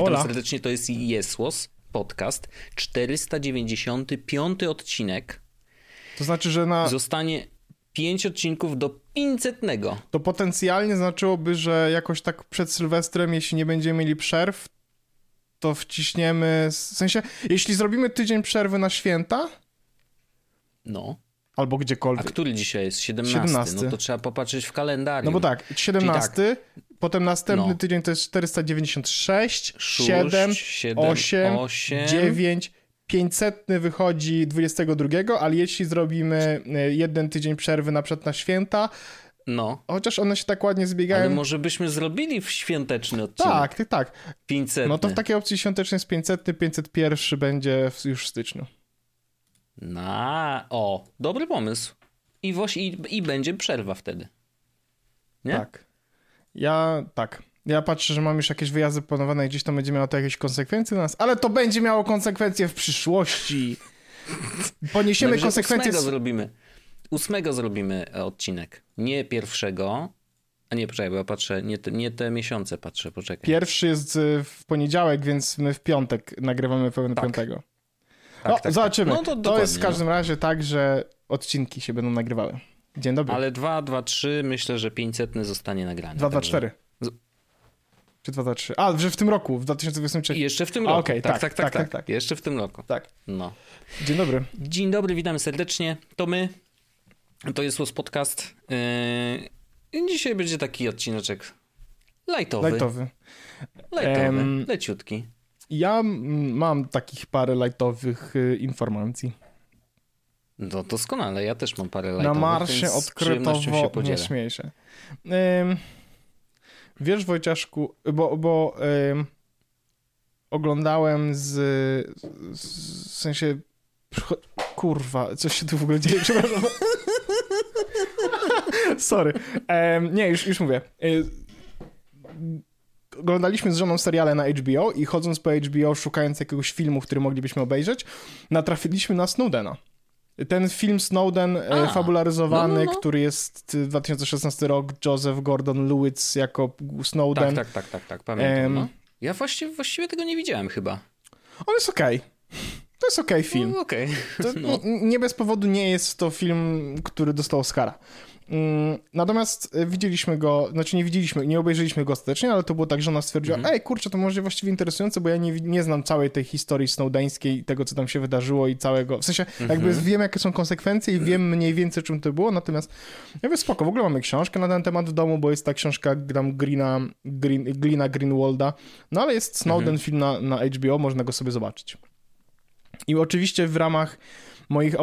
witam Ola. serdecznie. To jest Jesłos podcast. 495 odcinek. To znaczy, że na, Zostanie 5 odcinków do 500. to potencjalnie znaczyłoby, że jakoś tak przed Sylwestrem, jeśli nie będziemy mieli przerw, to wciśniemy. W sensie, jeśli zrobimy tydzień przerwy na święta, No. Albo A gdziekolwiek. który dzisiaj jest? 17. 17. No to trzeba popatrzeć w kalendarium. No bo tak, 17, potem następny No. tydzień to jest 496, Szóst, 7, siedem, 8, osiem. 9, 500 wychodzi 22, ale jeśli zrobimy e, jeden tydzień przerwy na przykład na święta, No. chociaż one się tak ładnie zbiegają. Ale może byśmy zrobili w świąteczny odcinek. Tak, tak, tak. 500. No to w takiej opcji świątecznej jest 500, 501 będzie już w styczniu. Na, o, dobry pomysł. I, właśnie, i, I będzie przerwa wtedy. Nie? Tak. Ja, tak. Ja patrzę, że mam już jakieś wyjazdy planowane i gdzieś to będzie miało to jakieś konsekwencje dla nas, ale to będzie miało konsekwencje w przyszłości. Poniesiemy Najwyżej konsekwencje. ósmego zrobimy. Ósmego zrobimy e, odcinek. Nie pierwszego. A nie, poczekaj, bo ja patrzę, nie te, nie te miesiące patrzę, poczekaj. Pierwszy jest y, w poniedziałek, więc my w piątek nagrywamy pełny Tak. piątego. Tak, no, tak, tak, zobaczymy. No, to, to jest w każdym no. razie tak, że odcinki się będą nagrywały. Dzień dobry. Ale 2, 2, 3, myślę, że 500 zostanie nagrany. 2, 2, 4. Czy 2, 2, 3? A, że w tym roku, w 2023. Jeszcze w tym roku. Okej, tak tak, tak, tak, tak, tak, tak, Jeszcze w tym roku. Tak. No. Dzień dobry. Dzień dobry, witamy serdecznie. To my. To jest Los Podcast. Yy, dzisiaj będzie taki odcineczek lightowy. Lightowy. Lightowy, um, leciutki. Ja mam takich parę lightowych y, informacji. No doskonale, ja też mam parę Na lightowych, marsie więc z przyjemnością się. Ym, wiesz, Wojciaszku, bo, bo ym, oglądałem z, z w sensie kurwa, coś się tu w ogóle dzieje, przepraszam. Sorry. Nie, już, już mówię. Y, oglądaliśmy z żoną seriale na HBO i chodząc po HBO, szukając jakiegoś filmu, który moglibyśmy obejrzeć, natrafiliśmy na Snowdena. Ten film Snowden, e, A, fabularyzowany, no, no, no. który jest y, 2016 rok, Joseph Gordon-Lewitt jako Snowden. Tak, tak, tak, tak, tak, pamiętam. No. Ja właściwie, właściwie tego nie widziałem chyba. On jest okej. To jest okej film. No, Okej. To, No. Nie bez powodu nie jest to film, który dostał Oscara. Mm, Natomiast e, widzieliśmy go, znaczy nie widzieliśmy, nie obejrzeliśmy go ostatecznie, ale to było tak, że ona stwierdziła, Mhm. ej kurczę, to może właściwie interesujące, bo ja nie, nie znam całej tej historii snowdeńskiej, tego co tam się wydarzyło i całego, w sensie Mhm. jakby wiem jakie są konsekwencje i wiem mniej więcej czym to było, natomiast ja mówię spoko, w ogóle mamy książkę na ten temat w domu, bo jest ta książka tam Greena, Green, Glina Greenwalda, no ale jest Snowden Mhm. film na, na HBO, można go sobie zobaczyć. I oczywiście w ramach moich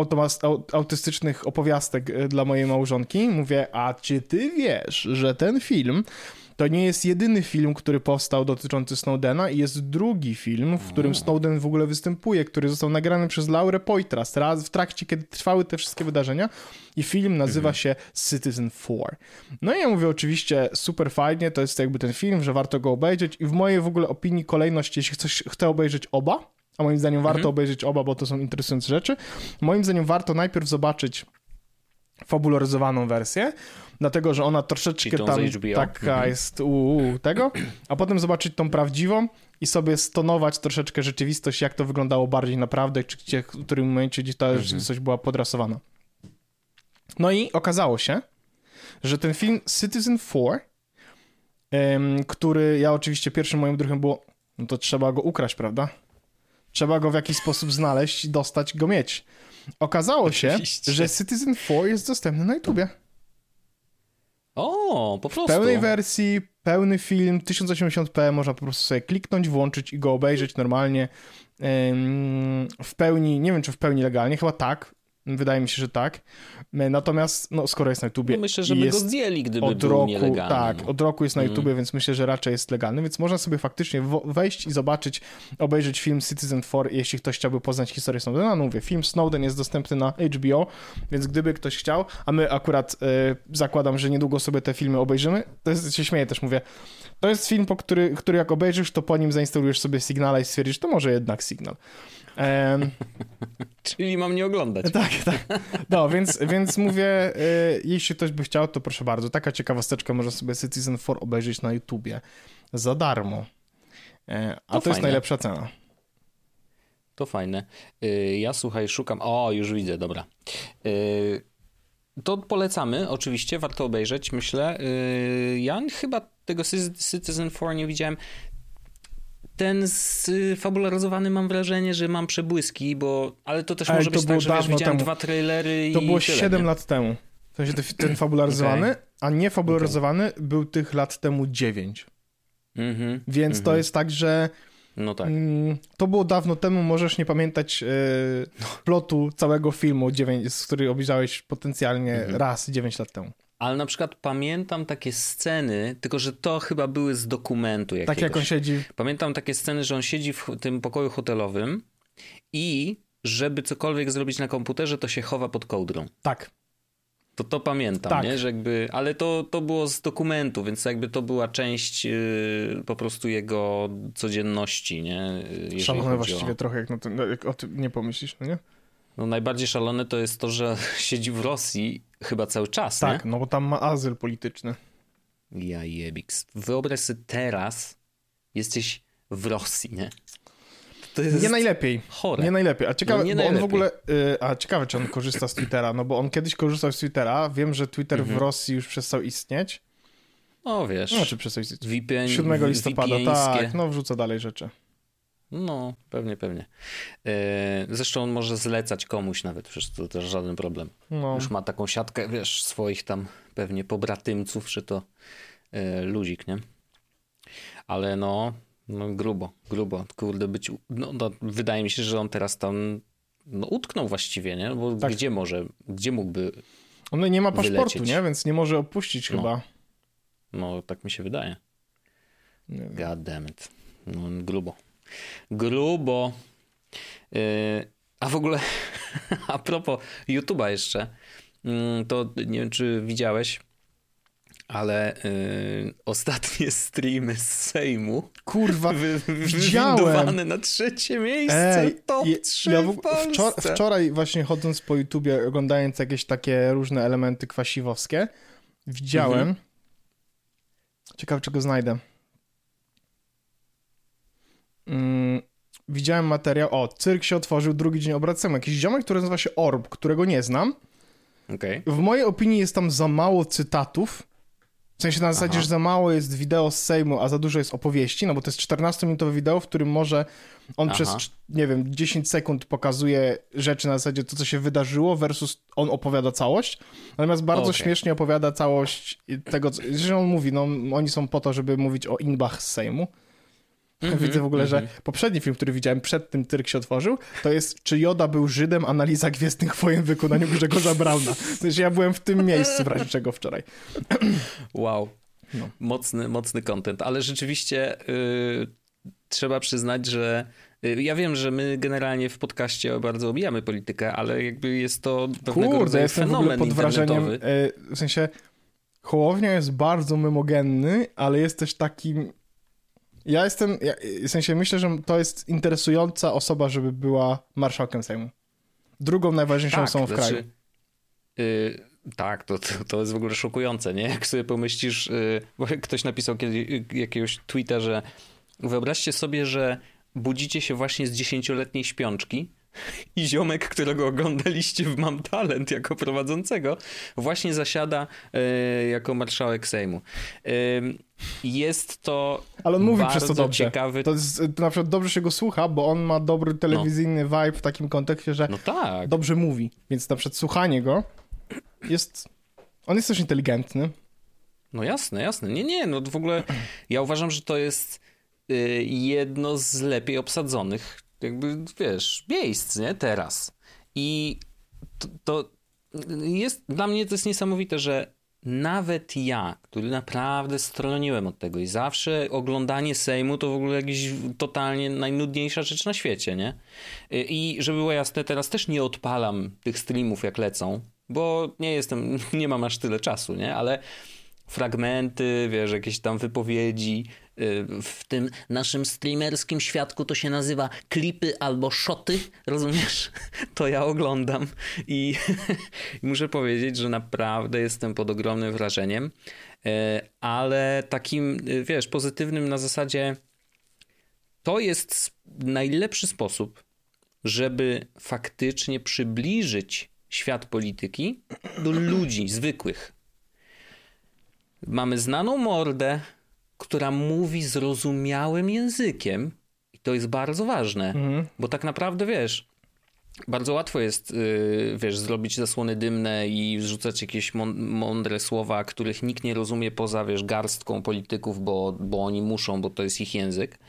autystycznych opowiastek e, dla mojej małżonki. Mówię, a czy ty wiesz, że ten film to nie jest jedyny film, który powstał dotyczący Snowdena i jest drugi film, w którym Snowden w ogóle występuje, który został nagrany przez Laurę Poitras raz w trakcie, kiedy trwały te wszystkie wydarzenia. I film nazywa się Citizen 4. No i ja mówię oczywiście super fajnie, to jest jakby ten film, że warto go obejrzeć. I w mojej w ogóle opinii kolejność, jeśli ktoś chce obejrzeć oba, a moim zdaniem warto obejrzeć oba, bo to są interesujące rzeczy. Moim zdaniem warto najpierw zobaczyć fabularyzowaną wersję, dlatego że ona troszeczkę tam taka Mhm. jest u, u, tego, a potem zobaczyć tą prawdziwą i sobie stonować troszeczkę rzeczywistość, jak to wyglądało bardziej naprawdę, czy gdzie, w którym momencie gdzieś ta Mhm. rzeczywistość była podrasowana. No i okazało się, że ten film Citizen 4, em, który ja oczywiście pierwszym moim druhem było, no to trzeba go ukraść, prawda? Trzeba go w jakiś sposób znaleźć, dostać, go mieć. Okazało się, Oczywiście. że Citizen 4 jest dostępny na YouTubie. O, po W prostu. pełnej wersji, pełny film, 1080p, można po prostu sobie kliknąć, włączyć i go obejrzeć normalnie. W pełni, nie wiem czy w pełni legalnie, chyba tak. Wydaje mi się, że tak. Natomiast, no, skoro jest na YouTubie. No myślę, że by jest go zdjęli, gdyby od był roku, nielegalny. tak, od roku jest na Mm. YouTubie, więc myślę, że raczej jest legalny, więc można sobie faktycznie wejść i zobaczyć, obejrzeć film Citizen 4, jeśli ktoś chciałby poznać historię Snowdena. No mówię, film Snowden jest dostępny na HBO, więc gdyby ktoś chciał, a my akurat e, zakładam, że niedługo sobie te filmy obejrzymy, to jest, się śmieję też, mówię, to jest film, po który, który jak obejrzysz, to po nim zainstalujesz sobie Signala i stwierdzisz, to może jednak Signal. Em, Czyli mam nie oglądać. tak, tak. No, więc, więc mówię, y, jeśli ktoś by chciał, to proszę bardzo. Taka ciekawosteczka, można sobie Citizen 4 obejrzeć na YouTubie za darmo. E, a To to, jest najlepsza cena. To fajne. Y, Ja słuchaj, szukam. O, już widzę, dobra. Y, To polecamy, oczywiście, warto obejrzeć, myślę. Y, Ja chyba tego Citizen 4 nie widziałem. Ten sfabularyzowany mam wrażenie, że mam przebłyski, bo. Ale to też Ej, może to być było tak, że widziałem temu. dwa trailery i. To było tyle, 7 nie? lat temu. W sensie ten, fabularyzowany, Okej. a nie fabularyzowany był tych lat temu 9. Mhm. Więc to Mhm. jest tak, że No tak. mm, to było dawno temu, możesz nie pamiętać e, plotu całego filmu, 9, z który obejrzałeś potencjalnie Mhm. raz 9 lat temu. Ale na przykład pamiętam takie sceny, tylko że to chyba były z dokumentu jakiegoś. Tak jak on siedzi Pamiętam takie sceny, że on siedzi w tym pokoju hotelowym i żeby cokolwiek zrobić na komputerze, to się chowa pod kołdrą. Tak. To to pamiętam, Tak. nie? Że jakby, ale to, to było z dokumentu, więc jakby to była część yy, po prostu jego codzienności, nie? Jeżeli Szalone właściwie O... trochę, jak, no, jak o tym nie pomyślisz, no nie? No najbardziej szalone to jest to, że siedzi w Rosji chyba cały czas, Tak, no bo tam ma azyl polityczny. nie? Ja jebiks. Wyobraź sobie teraz, jesteś w Rosji, nie? Nie najlepiej. chore. Nie najlepiej. A ciekawe, No nie bo on w najlepiej. ogóle. Y, a ciekawe, czy on korzysta z Twittera, no bo on kiedyś korzystał z Twittera. Wiem, że Twitter Mhm. w Rosji już przestał istnieć. O, wiesz. No, czy przestał istnieć? VPN, 7 listopada, tak. No, wrzuca dalej rzeczy. No, pewnie, pewnie. E, Zresztą on może zlecać komuś nawet, przecież to też żaden problem. No, Już ma taką siatkę, wiesz, swoich tam pewnie pobratymców, czy to e, ludzik, nie? Ale no, no grubo, grubo. Kurde, być... No, no, wydaje mi się, że on teraz tam no, utknął właściwie, nie? Bo Tak. gdzie może, gdzie mógłby... on nie ma paszportu, Wylecieć. nie? Więc nie może opuścić No. chyba. No, tak mi się wydaje. God damn it. No, grubo. Grubo. Yy, a w ogóle, a propos YouTube'a jeszcze, mm, to nie wiem, czy widziałeś, ale yy, ostatnie streamy z Sejmu Kurwa, wy, widziałem. na trzecie miejsce. Ej, top je- 3 ja w wczor, wczoraj właśnie chodząc po YouTubie, oglądając jakieś takie różne elementy kwasiwowskie, widziałem. Mhm. Ciekawe, czego znajdę. Mm, widziałem materiał. O, cyrk się otworzył drugi dzień obrad Sejmu. Jakiś ziomek, który nazywa się Orb, którego nie znam. Okej. W mojej opinii jest tam za mało cytatów. W sensie na zasadzie, Aha. że za mało jest wideo z Sejmu, a za dużo jest opowieści, no bo to jest 14-minutowe wideo, w którym może on Aha. przez, nie wiem, 10 sekund pokazuje rzeczy na zasadzie to, co się wydarzyło, versus on opowiada całość. Natomiast bardzo Okej. śmiesznie opowiada całość tego, co, że on mówi, no oni są po to, żeby mówić o inbach z Sejmu. Mhm, Widzę w ogóle, że mhm. poprzedni film, który widziałem przed tym cyrk się otworzył, to jest czy Joda był Żydem, analiza Gwiezdnych Wojen w wykonaniu Grzegorza Brauna. W sensie ja byłem w tym miejscu w razie czego wczoraj. Wow. No. Mocny, mocny content, ale rzeczywiście y, trzeba przyznać, że y, ja wiem, że my generalnie w podcaście bardzo obijamy politykę, ale jakby jest to pewnego Kurde, rodzaju jestem w fenomen pod wrażeniem, e, w sensie Hołownia jest bardzo memogenny, ale jest też takim ja jestem, ja, w sensie myślę, że to jest interesująca osoba, żeby była marszałkiem Sejmu. Drugą najważniejszą osobą w kraju. y, tak, to, to, to jest w ogóle szokujące, nie? Jak sobie pomyślisz, y, bo ktoś napisał kiedy, y, jakiegoś tweeta, że wyobraźcie sobie, że budzicie się właśnie z dziesięcioletniej śpiączki i ziomek, którego oglądaliście w Mam Talent jako prowadzącego, właśnie zasiada y, jako marszałek Sejmu. Y, jest to Ale on mówi przez to dobrze. ciekawy... To, jest, to na przykład dobrze się go słucha, bo on ma dobry telewizyjny vibe w takim kontekście, że No tak. dobrze mówi. Więc na przykład słuchanie go jest... On jest też inteligentny. No jasne, jasne. Nie, nie, no w ogóle ja uważam, że to jest jedno z lepiej obsadzonych, jakby wiesz, miejsc, nie? Teraz. I to, to jest, dla mnie to jest niesamowite, że nawet ja, który naprawdę stroniłem od tego i zawsze oglądanie Sejmu to w ogóle jakaś totalnie najnudniejsza rzecz na świecie, nie? I żeby było jasne, teraz też nie odpalam tych streamów jak lecą, bo nie jestem, nie mam aż tyle czasu, nie? Ale fragmenty, wiesz, jakieś tam wypowiedzi. y, W tym naszym streamerskim świadku to się nazywa klipy albo szoty, rozumiesz? To ja oglądam i, i muszę powiedzieć, że naprawdę jestem pod ogromnym wrażeniem, y, ale takim, y, wiesz, pozytywnym na zasadzie to jest najlepszy sposób, żeby faktycznie przybliżyć świat polityki do ludzi zwykłych. Mamy znaną mordę, która mówi zrozumiałym językiem, i to jest bardzo ważne, Mhm. bo tak naprawdę wiesz. Bardzo łatwo jest, yy, wiesz, zrobić zasłony dymne i wrzucać jakieś mą- mądre słowa, których nikt nie rozumie poza, wiesz, garstką polityków, bo, bo oni muszą, bo to jest ich język.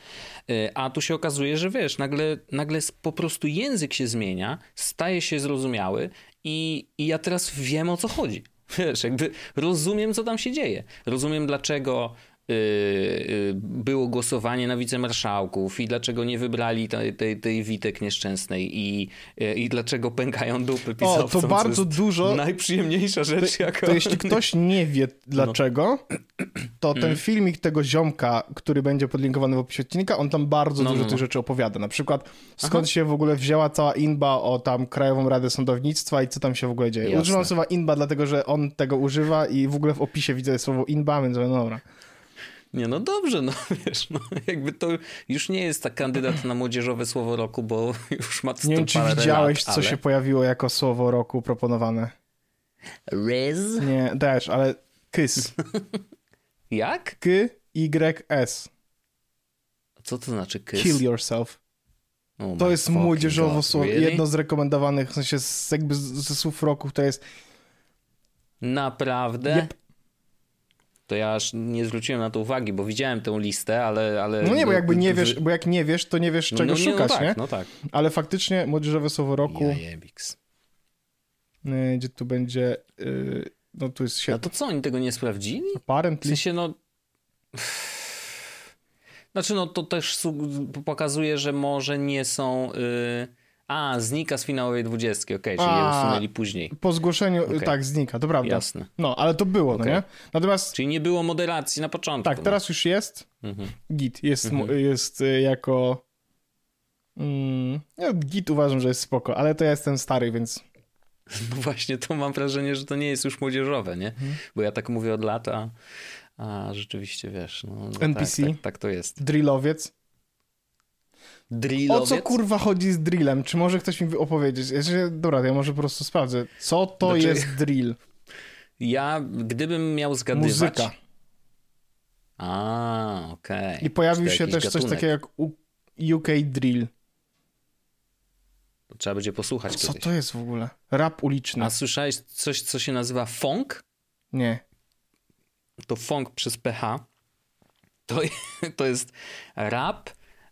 Yy, a tu się okazuje, że wiesz, nagle, nagle po prostu język się zmienia, staje się zrozumiały i, i ja teraz wiem o co chodzi. Wiesz, jakby rozumiem, co tam się dzieje. Rozumiem, dlaczego było głosowanie na wicemarszałków i dlaczego nie wybrali tej, tej, tej Witek nieszczęsnej i, yy, i dlaczego pękają dupy O, pisowcom. to co bardzo jest dużo. Najprzyjemniejsza rzecz, To, jaka... to jeśli ktoś nie wie dlaczego, to Mhm. ten filmik tego ziomka, który będzie podlinkowany w opisie odcinka, on tam bardzo No, dużo no, tych no. rzeczy opowiada. Na przykład skąd się w ogóle wzięła cała inba o tam Krajową Radę Sądownictwa i co tam się w ogóle dzieje. Jasne. Używam słowa inba, dlatego że on tego używa i w ogóle w opisie widzę słowo inba, więc no dobra. Nie, no dobrze, no wiesz, no jakby to już nie jest tak kandydat na młodzieżowe słowo roku, bo już ma Nie wiem, czy widziałeś, lat, co ale... się pojawiło jako słowo roku proponowane. Rez? Nie, też, ale kys. Jak? K, Y, S. Co to znaczy kiss? Kill yourself. Oh To jest młodzieżowo God, słowo, really? jedno z rekomendowanych, w sensie z, jakby ze słów roku, które jest Naprawdę? Jep. To ja aż nie zwróciłem na to uwagi, bo widziałem tę listę, ale... ale No nie, bo jakby nie wiesz, bo jak nie wiesz, to nie wiesz no, czego no, nie, szukać, no tak, nie? No tak. Ale faktycznie młodzieżowe słowo roku, Jajebiks. y, gdzie tu będzie, y, no tu jest A się to co, oni tego nie sprawdzili? W apparently, sensie, no... Znaczy, no to też pokazuje, że może nie są... Y... A, znika z finałowej dwudziestki, okej, czyli je A. usunęli później. po zgłoszeniu, y, Okej. tak, znika, to prawda. Jasne. No, ale to było, Okej. no nie? Natomiast, Czyli nie było moderacji na początku. tak, teraz już jest, No. Mhm. git, jest, Mhm. jest y, jako, mm, ja git uważam, że jest spoko, ale to ja jestem stary, więc No właśnie, to mam wrażenie, że to nie jest już młodzieżowe, nie? Mhm. Bo ja tak mówię od lat, a, a rzeczywiście, wiesz, no, no NPC. Tak, tak, tak to jest. drillowiec. Drillowiec? O co kurwa chodzi z drillem? Czy może ktoś mi opowiedzieć? Ja się, dobra, ja może po prostu sprawdzę. Co to Znaczy- jest drill? Ja, gdybym miał zgadywać... Muzyka. A, okej. I pojawił to się też coś gatunek? takiego jak UK drill. Trzeba będzie posłuchać Co kiedyś. to jest w ogóle? Rap uliczny. A słyszałeś coś, co się nazywa funk? Nie. To funk przez PH. To, to jest rap,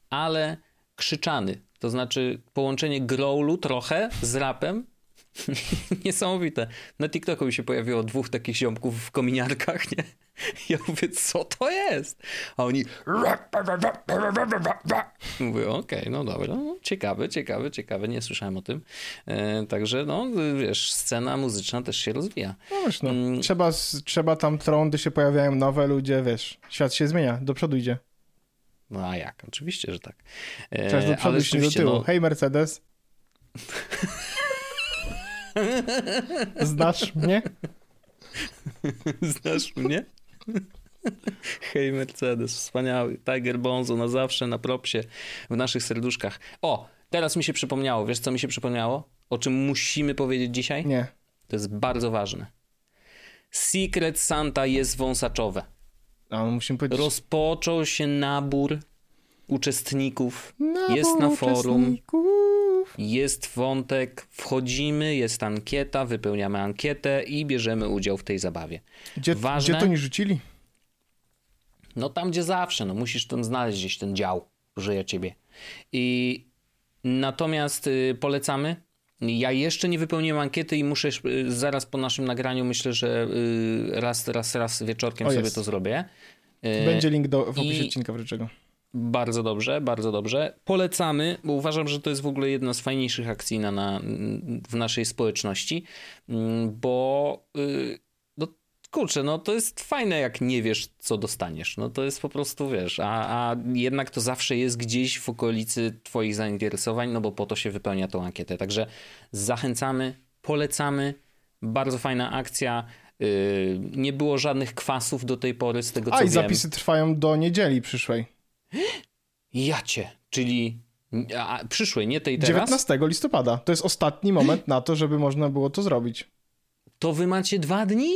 ale krzyczany. To znaczy połączenie growlu trochę z rapem. Niesamowite. Na TikToku mi się pojawiło dwóch takich ziomków w kominiarkach, nie? Ja mówię, co to jest? A oni... Mówię, okej, no dobra, no, ciekawe, ciekawe, ciekawe, nie słyszałem o tym. E, także, no, wiesz, scena muzyczna też się rozwija. No wiesz, no. Mm. Trzeba, trzeba tam trądy się pojawiają nowe, ludzie, wiesz. Świat się zmienia, do przodu idzie. No a jak? Oczywiście, że tak. E, Teraz do przodu, ale do tyłu. no, Hej, Mercedes. Znasz mnie? Znasz mnie? Hej Mercedes, wspaniały. Tiger Bonzo na zawsze, na propsie, w naszych serduszkach. O, teraz mi się przypomniało. Wiesz, co mi się przypomniało? O czym musimy powiedzieć dzisiaj? Nie. To jest bardzo ważne. Secret Santa jest wąsaczowe. A musimy powiedzieć. Rozpoczął się nabór uczestników. Nabór jest na forum. Jest wątek, wchodzimy, jest ankieta, wypełniamy ankietę i bierzemy udział w tej zabawie. Gdzie, Ważne- gdzie to nie rzucili? No tam, gdzie zawsze, no musisz tam znaleźć gdzieś ten dział, żyje ciebie. I natomiast y, polecamy. Ja jeszcze nie wypełniłem ankiety i muszę y, zaraz po naszym nagraniu, myślę, że y, raz, raz, raz wieczorkiem O, sobie to zrobię. Y, Będzie link do, w opisie i- odcinka wryczego. Bardzo dobrze, bardzo dobrze. Polecamy, bo uważam, że to jest w ogóle jedna z fajniejszych akcji na, na, w naszej społeczności, mm, bo y, kurczę, no to jest fajne, jak nie wiesz, co dostaniesz. No to jest po prostu, wiesz, a, a jednak to zawsze jest gdzieś w okolicy twoich zainteresowań, no bo po to się wypełnia tą ankietę. Także zachęcamy, polecamy. Bardzo fajna akcja. Y, nie było żadnych kwasów do tej pory, z tego co A i wiem. zapisy trwają do niedzieli przyszłej. Jacie, czyli a, przyszłej, nie tej teraz? 19 listopada. To jest ostatni moment na to, żeby można było to zrobić. To wy macie dwa dni?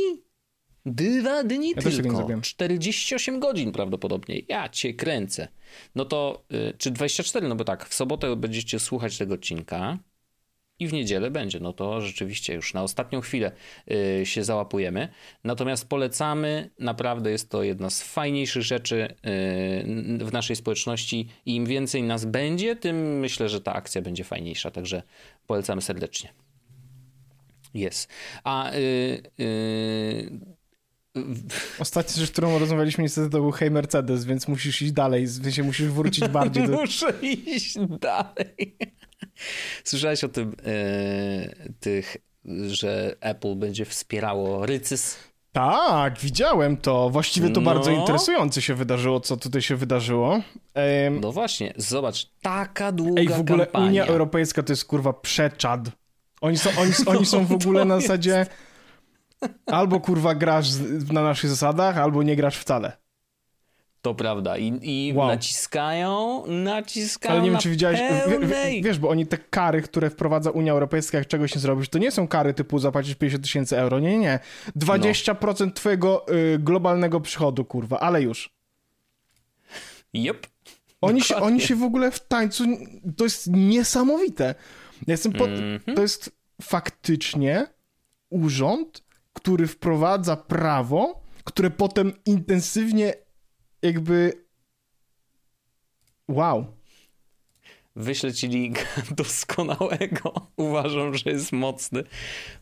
Dwa dni Ja tylko. zrobiłem. 48 godzin prawdopodobnie. Ja cię kręcę. No to, y, czy 24, no bo tak, w sobotę będziecie słuchać tego odcinka i w niedzielę będzie. No to rzeczywiście już na ostatnią chwilę y, się załapujemy. Natomiast polecamy, naprawdę jest to jedna z fajniejszych rzeczy y, w naszej społeczności i im więcej nas będzie, tym myślę, że ta akcja będzie fajniejsza. Także polecamy serdecznie. Jest. A Ostatnia rzecz, którą rozmawialiśmy niestety to był Hey Mercedes, więc musisz iść dalej, w sensie musisz wrócić bardziej do... Muszę iść dalej. Słyszałeś o tym, e, tych, że Apple będzie wspierało Rycys? Tak, widziałem to. Właściwie to No. bardzo interesujące się wydarzyło, co tutaj się wydarzyło. Em, No właśnie, zobacz, taka długa Ej, w ogóle kampania. Unia Europejska to jest kurwa przeczad. Oni są, oni, oni są w ogóle na jest. Albo kurwa grasz na naszych zasadach, albo nie grasz wcale. To prawda. I, i Wow. naciskają, naciskają Ale nie wiem, czy widziałeś, wie, pełnej. wiesz, bo oni te kary, które wprowadza Unia Europejska, jak czegoś nie zrobisz, to nie są kary typu zapłacić 50 tysięcy euro, nie, nie, nie. 20% twojego y, globalnego przychodu, kurwa, ale już. Yep. Oni się, oni się w ogóle w tańcu, to jest niesamowite. Ja jestem pod, Mhm. To jest faktycznie urząd, który wprowadza prawo, które potem intensywnie jakby wow. Wyślę ci doskonałego. Uważam, że jest mocny.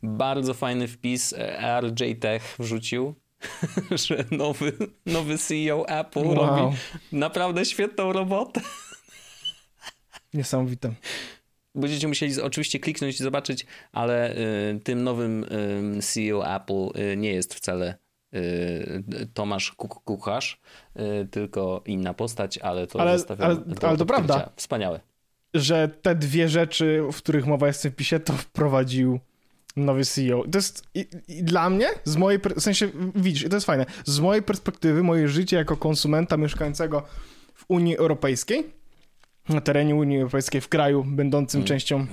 Bardzo fajny wpis e, RJ Tech wrzucił, że nowy, nowy CEO Apple Wow. robi naprawdę świetną robotę. Niesamowite. Będziecie musieli oczywiście kliknąć i zobaczyć, ale y, tym nowym y, CEO Apple y, nie jest wcale y, Tomasz Kuk- Kucharz, y, tylko inna postać, ale to Ale- zostawiam ale- do ale to prawda. Wspaniałe. że te dwie rzeczy, w których mowa jest w tym pisie, to wprowadził nowy CEO. To jest i, i dla mnie, z mojej, w sensie, widzisz, to jest fajne, z mojej perspektywy, moje życie jako konsumenta mieszkającego w Unii Europejskiej, na terenie Unii Europejskiej, w kraju będącym częścią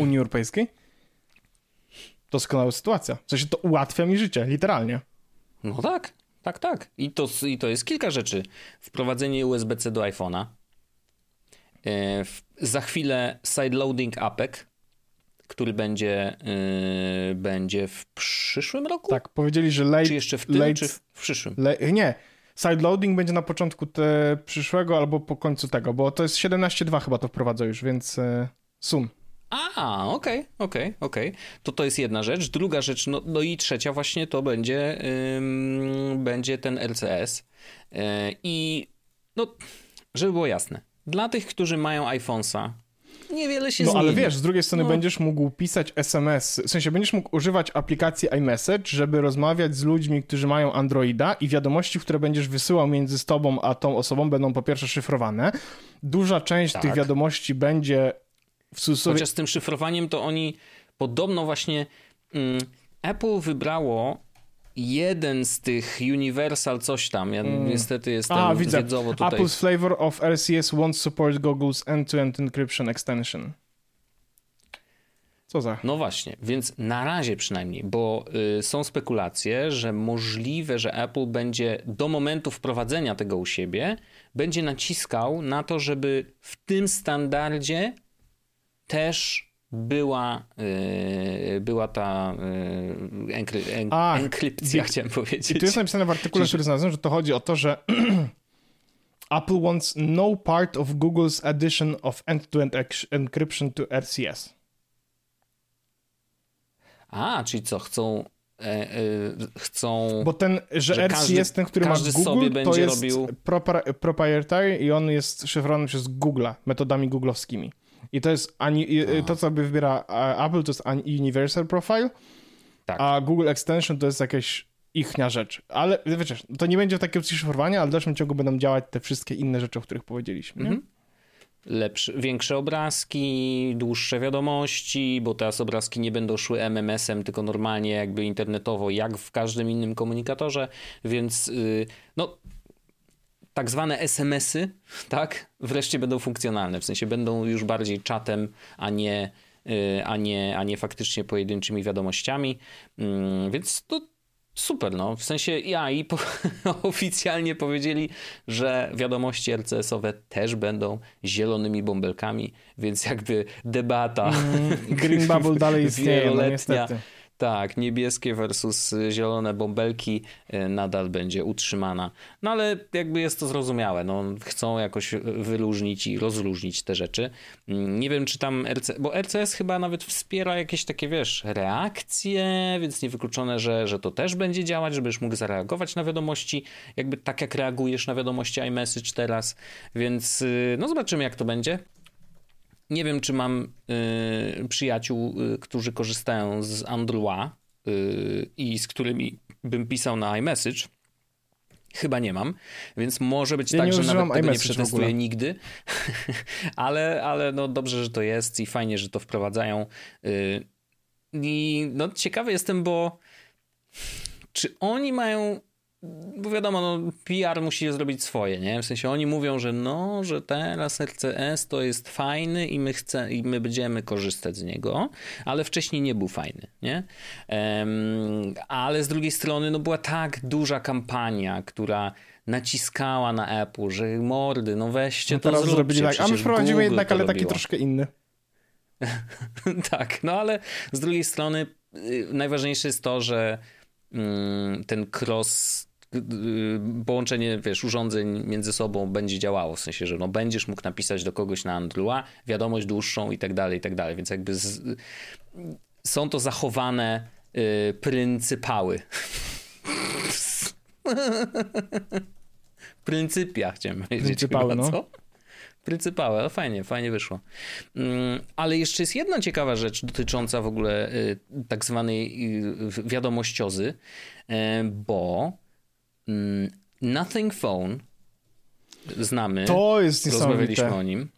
Unii Europejskiej, doskonała sytuacja. W sensie to ułatwia mi życie, literalnie. No tak, tak, tak. I to, I to jest kilka rzeczy. Wprowadzenie USB-C do iPhone'a. W- Za chwilę sideloading APEK, który będzie, e, będzie w przyszłym roku? Tak, powiedzieli, że late, Czy jeszcze w tym, late, czy w przyszłym? Le, nie. Sideloading będzie na początku te przyszłego albo po końcu tego, bo to jest 17.2 chyba to wprowadza już, więc e, soon. A, okej, okej, okej. To to jest jedna rzecz. Druga rzecz, no, no i trzecia właśnie to będzie, ym, będzie ten LCS. Yy, I no, żeby było jasne, dla tych, którzy mają iPhone'a, niewiele się No zmieni. ale wiesz, z drugiej strony No. będziesz mógł pisać SMS, w sensie będziesz mógł używać aplikacji iMessage, żeby rozmawiać z ludźmi, którzy mają Androida i wiadomości, które będziesz wysyłał między tobą a tą osobą będą po pierwsze szyfrowane. Duża część Tak. tych wiadomości będzie w cudzysłowie... Chociaż z tym szyfrowaniem to oni podobno właśnie mm, Apple wybrało jeden z tych Universal coś tam. Ja niestety jestem Mm. A, widzę. wiedzowo tutaj. Apple's flavor of RCS won't support Google's end-to-end encryption extension. Co za... No właśnie, więc na razie przynajmniej, bo y, są spekulacje, że możliwe, że Apple będzie do momentu wprowadzenia tego u siebie, będzie naciskał na to, żeby w tym standardzie też była, y, była ta y, enkry, en, A, enkrypcja, i- chciałem powiedzieć. I tu jest napisane w artykule, Czyli- który znalazłem, że to chodzi o to, że Apple wants no part of Google's addition of end-to-end encryption to RCS. A, czyli co, chcą... E, e, chcą... Bo ten, że, Że ten, który ma Google, to jest robił- proprietary i on jest szyfrowany przez Google'a, metodami googlowskimi. I to jest ani, i- to, co by wybiera Apple, to jest Universal Profile, Tak. a Google Extension to jest jakaś ichnia rzecz. Ale wiecie, to nie będzie takiego szyfrowania, ale w dalszym ciągu będą działać te wszystkie inne rzeczy, o których powiedzieliśmy. Mhm. lepsze, większe obrazki, dłuższe wiadomości, bo teraz obrazki nie będą szły MMS-em, tylko normalnie jakby internetowo, jak w każdym innym komunikatorze, więc yy, no tak zwane SMS-y, tak, wreszcie będą funkcjonalne. W sensie będą już bardziej czatem, a nie, y, a nie, a nie faktycznie pojedynczymi wiadomościami. Mm, więc to super, no. W sensie ja i po, oficjalnie powiedzieli, że wiadomości RCS-owe też będą zielonymi bąbelkami, więc jakby debata. Mm, Green Bubble dalej istnieje, no niestety tak, niebieskie versus zielone bąbelki e, nadal będzie utrzymana. No ale jakby jest to zrozumiałe. No, chcą jakoś wyróżnić i rozróżnić te rzeczy. Mm, nie wiem, czy tam RC, bo RCS chyba nawet wspiera jakieś takie, wiesz, reakcje, więc niewykluczone, że, że to też będzie działać, żebyś mógł zareagować na wiadomości, jakby tak jak reagujesz na wiadomości iMessage teraz. Więc y, no zobaczymy, jak to będzie. Nie wiem, czy mam y, przyjaciół, y, którzy korzystają z Androa y, i z którymi bym pisał na iMessage. Chyba nie mam, więc może być ja tak, że nawet tego nie przetestuję nigdy, ale, ale no dobrze, że to jest i fajnie, że to wprowadzają. Y, I no ciekawy jestem, bo czy oni mają bo wiadomo, no, PR musi zrobić swoje, nie? W sensie oni mówią, że no, że teraz RCS to jest fajny i my, chce, i my będziemy korzystać z niego, ale wcześniej nie był fajny, nie? Um, ale z drugiej strony, no była tak duża kampania, która naciskała na Apple, że mordy, no weźcie no to zróbcie. Zrobili tak. A my wprowadzimy jednak, ale taki troszkę inny. tak, no ale z drugiej strony y, najważniejsze jest to, że mm, ten cross połączenie, wiesz, urządzeń między sobą będzie działało, w sensie, że no będziesz mógł napisać do kogoś na Androida wiadomość dłuższą i tak dalej, i tak dalej, więc jakby z, są to zachowane y, pryncypały. Pryncypia chciałem powiedzieć. Pryncypały, chyba, no. co? Pryncypały, ale fajnie, fajnie wyszło. Mm, ale jeszcze jest jedna ciekawa rzecz dotycząca w ogóle y, tak zwanej y, wiadomościozy, y, bo Mm, Nothing Phone znamy. To jest Rozmawialiśmy o nim.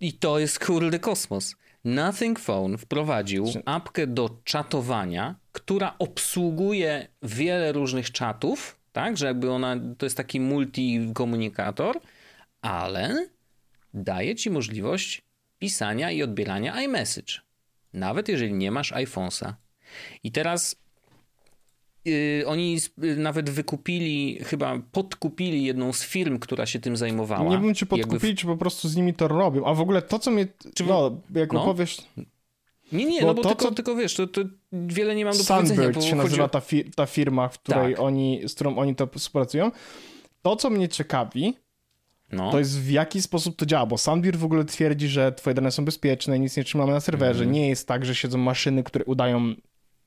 I to jest kurde kosmos. Nothing Phone wprowadził apkę do czatowania, która obsługuje wiele różnych czatów, tak, że jakby ona to jest taki multikomunikator, ale daje ci możliwość pisania i odbierania iMessage. Nawet jeżeli nie masz iPhone'a. I teraz oni nawet wykupili, chyba podkupili jedną z firm, która się tym zajmowała. Nie wiem, czy podkupili, jakby... czy po prostu z nimi to robią. A w ogóle to, co mnie. Czy... No, jak no? opowiesz. Nie, nie, bo no bo to, tylko, co... tylko wiesz, to, to wiele nie mam do Sunbird powiedzenia. Sunbird się nazywa ta, fi ta firma, w której tak. oni, z którą oni to współpracują. To, co mnie ciekawi, no. to jest w jaki sposób to działa, bo Sunbird w ogóle twierdzi, że twoje dane są bezpieczne, nic nie trzymamy na serwerze. Mm. Nie jest tak, że siedzą maszyny, które udają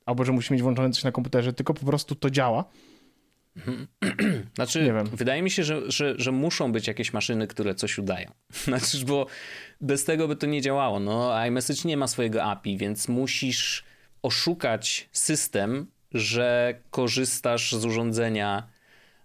albo że musi mieć włączone coś na komputerze, tylko po prostu to działa. Znaczy, nie wiem. wydaje mi się, że, że, że muszą być jakieś maszyny, które coś udają. Znaczy, bo bez tego by to nie działało. No, iMessage nie ma swojego API, więc musisz oszukać system, że korzystasz z urządzenia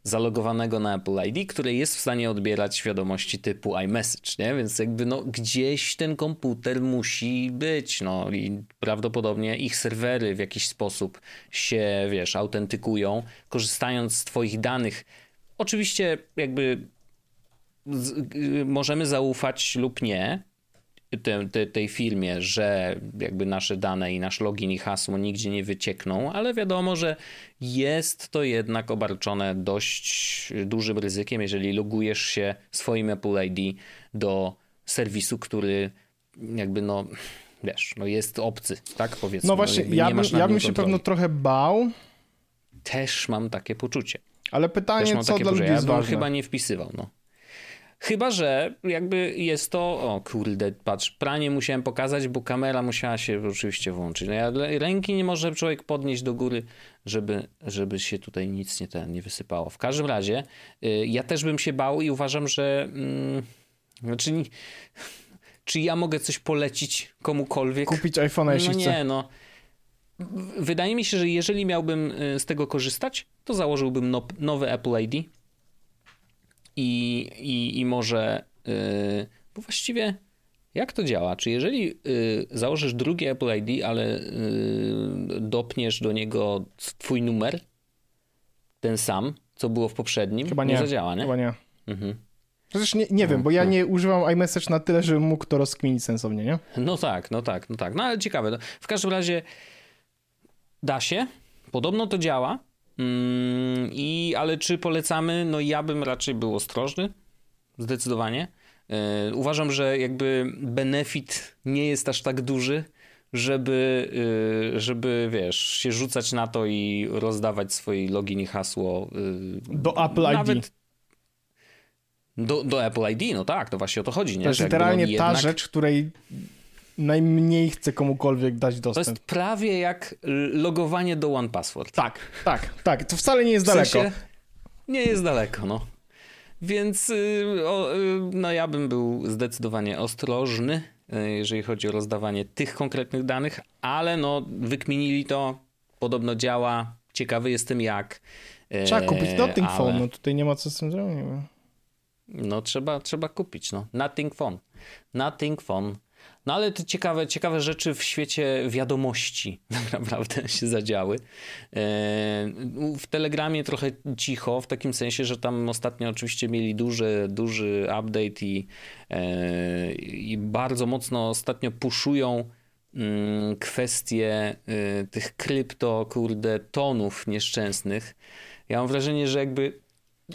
zalogowanego na Apple ID, które jest w stanie odbierać wiadomości typu iMessage, nie? Więc jakby no gdzieś ten komputer musi być, no i prawdopodobnie ich serwery w jakiś sposób się, wiesz, autentykują, korzystając z twoich danych. Oczywiście jakby możemy zaufać lub nie, te, te, tej firmie, że jakby nasze dane i nasz login i hasło nigdzie nie wyciekną, ale wiadomo, że jest to jednak obarczone dość dużym ryzykiem, jeżeli logujesz się swoim Apple ID do serwisu, który jakby no wiesz, no jest obcy, tak powiedzmy. No właśnie, no ja, bym, ja bym się pewno trochę bał. Też mam takie poczucie. Ale pytanie, co dla ludzi ja jest ważne. chyba nie wpisywał, no. Chyba, że jakby jest to, o kurde, patrz, pranie musiałem pokazać, bo kamera musiała się oczywiście włączyć. No ja, ręki nie może człowiek podnieść do góry, żeby, żeby się tutaj nic nie, ten, nie wysypało. W każdym razie y, ja też bym się bał i uważam, że mm, znaczy, czy ja mogę coś polecić komukolwiek? Kupić iPhone'a, jeśli no nie, chce. no. Wydaje mi się, że jeżeli miałbym y, z tego korzystać, to założyłbym no, nowy Apple ID i, i, i może, yy, bo właściwie jak to działa? Czy jeżeli yy, założysz drugie Apple ID, ale yy, dopniesz do niego twój numer, ten sam, co było w poprzednim, Chyba nie, nie zadziała, nie? Chyba nie. Mhm. Przecież nie, nie wiem, bo ja nie używam iMessage na tyle, żebym mógł to rozkminić sensownie, nie? No tak, no tak, no tak. No ale ciekawe. No, w każdym razie da się, podobno to działa, i, ale czy polecamy? No ja bym raczej był ostrożny, zdecydowanie. Yy, uważam, że jakby benefit nie jest aż tak duży, żeby, yy, żeby wiesz, się rzucać na to i rozdawać swoje login i hasło. Yy, Do Apple nawet... ID. Do, do Apple ID, no tak, to właśnie o to chodzi. Nie? To jest literalnie ta jednak... rzecz, której najmniej chce komukolwiek dać dostęp. To jest prawie jak logowanie do One Password. Tak, tak, tak. To wcale nie jest w daleko. Nie jest daleko, no. Więc y, o, y, no ja bym był zdecydowanie ostrożny, y, jeżeli chodzi o rozdawanie tych konkretnych danych, ale no wykminili to, podobno działa, ciekawy jestem jak. Trzeba kupić Nothing ale... Phone, no tutaj nie ma co z tym zrobić. No trzeba, trzeba kupić, no. Nothing Phone. Nothing Phone. No ale to ciekawe, ciekawe rzeczy w świecie wiadomości tak naprawdę się zadziały. E, w Telegramie trochę cicho, w takim sensie, że tam ostatnio oczywiście mieli duży, duży update i, e, i bardzo mocno ostatnio puszują mm, kwestie e, tych krypto, kurde, tonów nieszczęsnych. Ja mam wrażenie, że jakby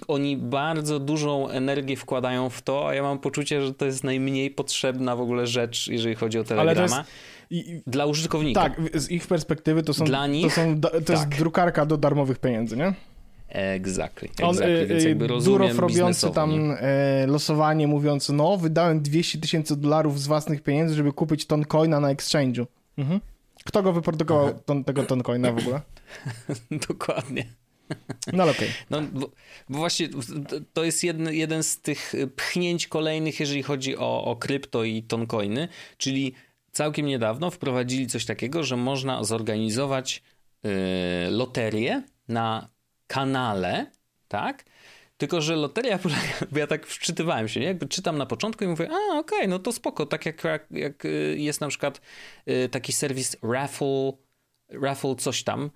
oni bardzo dużą energię wkładają w to, a ja mam poczucie, że to jest najmniej potrzebna w ogóle rzecz, jeżeli chodzi o Telegrama. Jest, dla użytkownika. Tak, z ich perspektywy to są. Dla nich, to, są, to tak. jest drukarka do darmowych pieniędzy, nie? Exactly. exactly. On, y, Więc jakby rozumiem robiący tam e, losowanie, mówiąc, no, wydałem 200 tysięcy dolarów z własnych pieniędzy, żeby kupić ton coina na exchange'u. Mhm. Kto go wyprodukował, ton, tego ton coina w ogóle? Dokładnie. No. Okay. No, bo, bo, właśnie to jest jeden, jeden z tych pchnięć kolejnych, jeżeli chodzi o, o krypto i toncoiny, czyli całkiem niedawno wprowadzili coś takiego, że można zorganizować yy, loterię na kanale, tak? Tylko, że loteria bo ja tak wczytywałem się, nie? Jakby czytam na początku i mówię, a okej, okay, no to spoko, tak jak, jak, jak y, jest na przykład y, taki serwis Raffle, Raffle coś tam,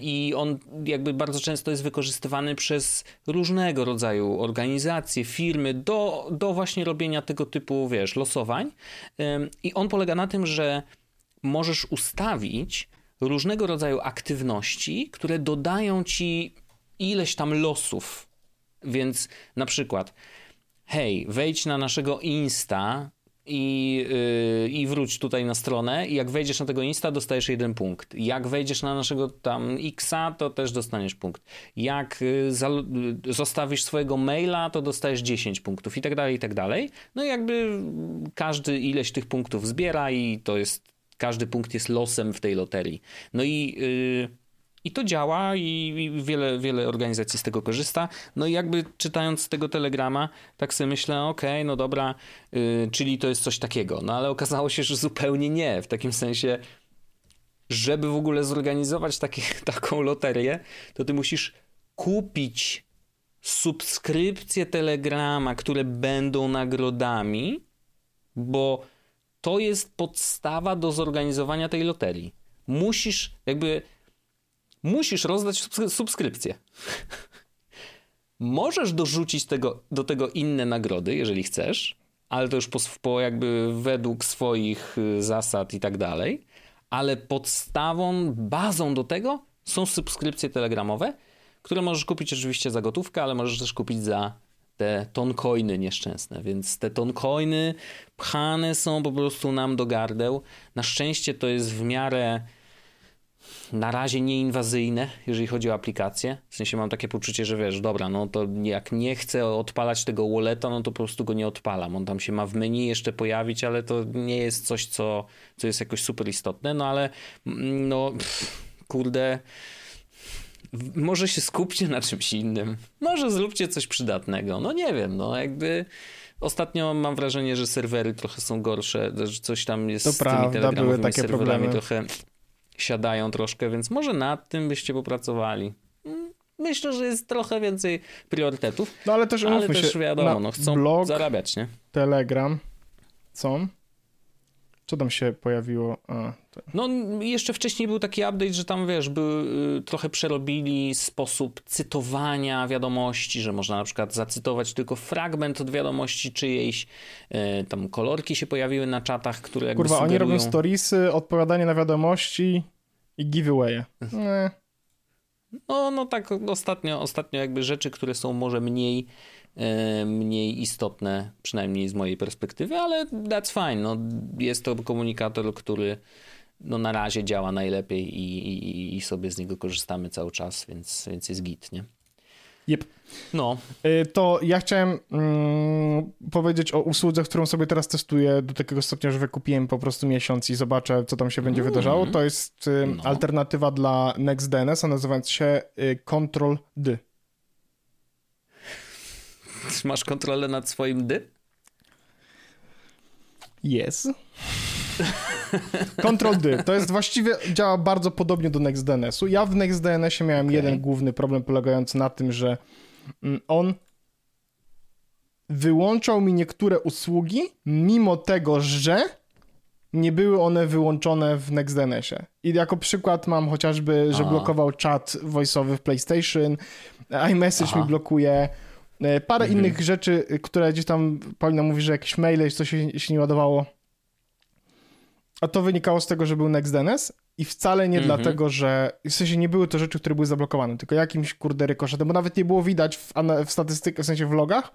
i on jakby bardzo często jest wykorzystywany przez różnego rodzaju organizacje, firmy do, do właśnie robienia tego typu, wiesz, losowań. I on polega na tym, że możesz ustawić różnego rodzaju aktywności, które dodają ci ileś tam losów. Więc na przykład, hej, wejdź na naszego Insta i, yy, i wróć tutaj na stronę i jak wejdziesz na tego Insta, dostajesz jeden punkt. Jak wejdziesz na naszego tam Xa, to też dostaniesz punkt. Jak yy, zostawisz swojego maila, to dostajesz 10 punktów i tak dalej, i tak dalej. No i jakby każdy ileś tych punktów zbiera i to jest, każdy punkt jest losem w tej loterii. No i... Yy, i to działa i, wiele, wiele organizacji z tego korzysta. No i jakby czytając tego telegrama, tak sobie myślę, okej, okay, no dobra, yy, czyli to jest coś takiego. No ale okazało się, że zupełnie nie. W takim sensie, żeby w ogóle zorganizować taki, taką loterię, to ty musisz kupić subskrypcje telegrama, które będą nagrodami, bo to jest podstawa do zorganizowania tej loterii. Musisz jakby musisz rozdać subskrypcję. Możesz dorzucić tego, do tego inne nagrody, jeżeli chcesz, ale to już po, po jakby według swoich y, zasad i tak dalej. Ale podstawą, bazą do tego są subskrypcje telegramowe, które możesz kupić oczywiście za gotówkę, ale możesz też kupić za te toncoiny nieszczęsne, więc te toncoiny pchane są po prostu nam do gardeł. Na szczęście to jest w miarę na razie nieinwazyjne, jeżeli chodzi o aplikację. W sensie mam takie poczucie, że wiesz, dobra, no to jak nie chcę odpalać tego walleta, no to po prostu go nie odpalam. On tam się ma w menu jeszcze pojawić, ale to nie jest coś, co, co jest jakoś super istotne, no ale mm, no pff, kurde może się skupcie na czymś innym. Może zróbcie coś przydatnego. No nie wiem, no jakby ostatnio mam wrażenie, że serwery trochę są gorsze, że coś tam jest to z prawda, tymi telegramowymi takie serwerami problemy. trochę siadają troszkę, więc może nad tym byście popracowali. Mm, myślę, że jest trochę więcej priorytetów. No ale też, ale też się, wiadomo, no, chcą blog, zarabiać, nie? Telegram, co? Co tam się pojawiło? A, no, jeszcze wcześniej był taki update, że tam wiesz, by, y, trochę przerobili sposób cytowania wiadomości, że można na przykład zacytować tylko fragment od wiadomości czyjejś. Y, tam kolorki się pojawiły na czatach, które jakby Kurwa, sugerują... oni robią storiesy, odpowiadanie na wiadomości i giveawaye. No, no tak ostatnio, ostatnio jakby rzeczy, które są może mniej mniej istotne, przynajmniej z mojej perspektywy, ale that's fine. No, jest to komunikator, który no, na razie działa najlepiej i, i, i sobie z niego korzystamy cały czas, więc, więc jest git, nie? Yep. No. E, to ja chciałem mm, powiedzieć o usłudze, którą sobie teraz testuję do takiego stopnia, że wykupiłem po prostu miesiąc i zobaczę, co tam się będzie mm. wydarzało. To jest no. alternatywa dla NextDNS, a nazywając się y, Control D. Masz kontrolę nad swoim dy? Jest. Control D. To jest właściwie, działa bardzo podobnie do NextDNS-u. Ja w NextDNS-ie miałem okay. jeden główny problem polegający na tym, że mm, on wyłączał mi niektóre usługi, mimo tego, że nie były one wyłączone w NextDNS-ie. I jako przykład mam chociażby, że blokował czat voiceowy w PlayStation, iMessage Aha. mi blokuje, parę mhm. innych rzeczy, które gdzieś tam Paulina mówi, że jakieś maile, coś się, się nie ładowało. A to wynikało z tego, że był NextDNS i wcale nie mhm. dlatego, że w sensie nie były to rzeczy, które były zablokowane, tylko jakimś kurde rykoszetem, bo nawet nie było widać w, w statystykach, w sensie w logach,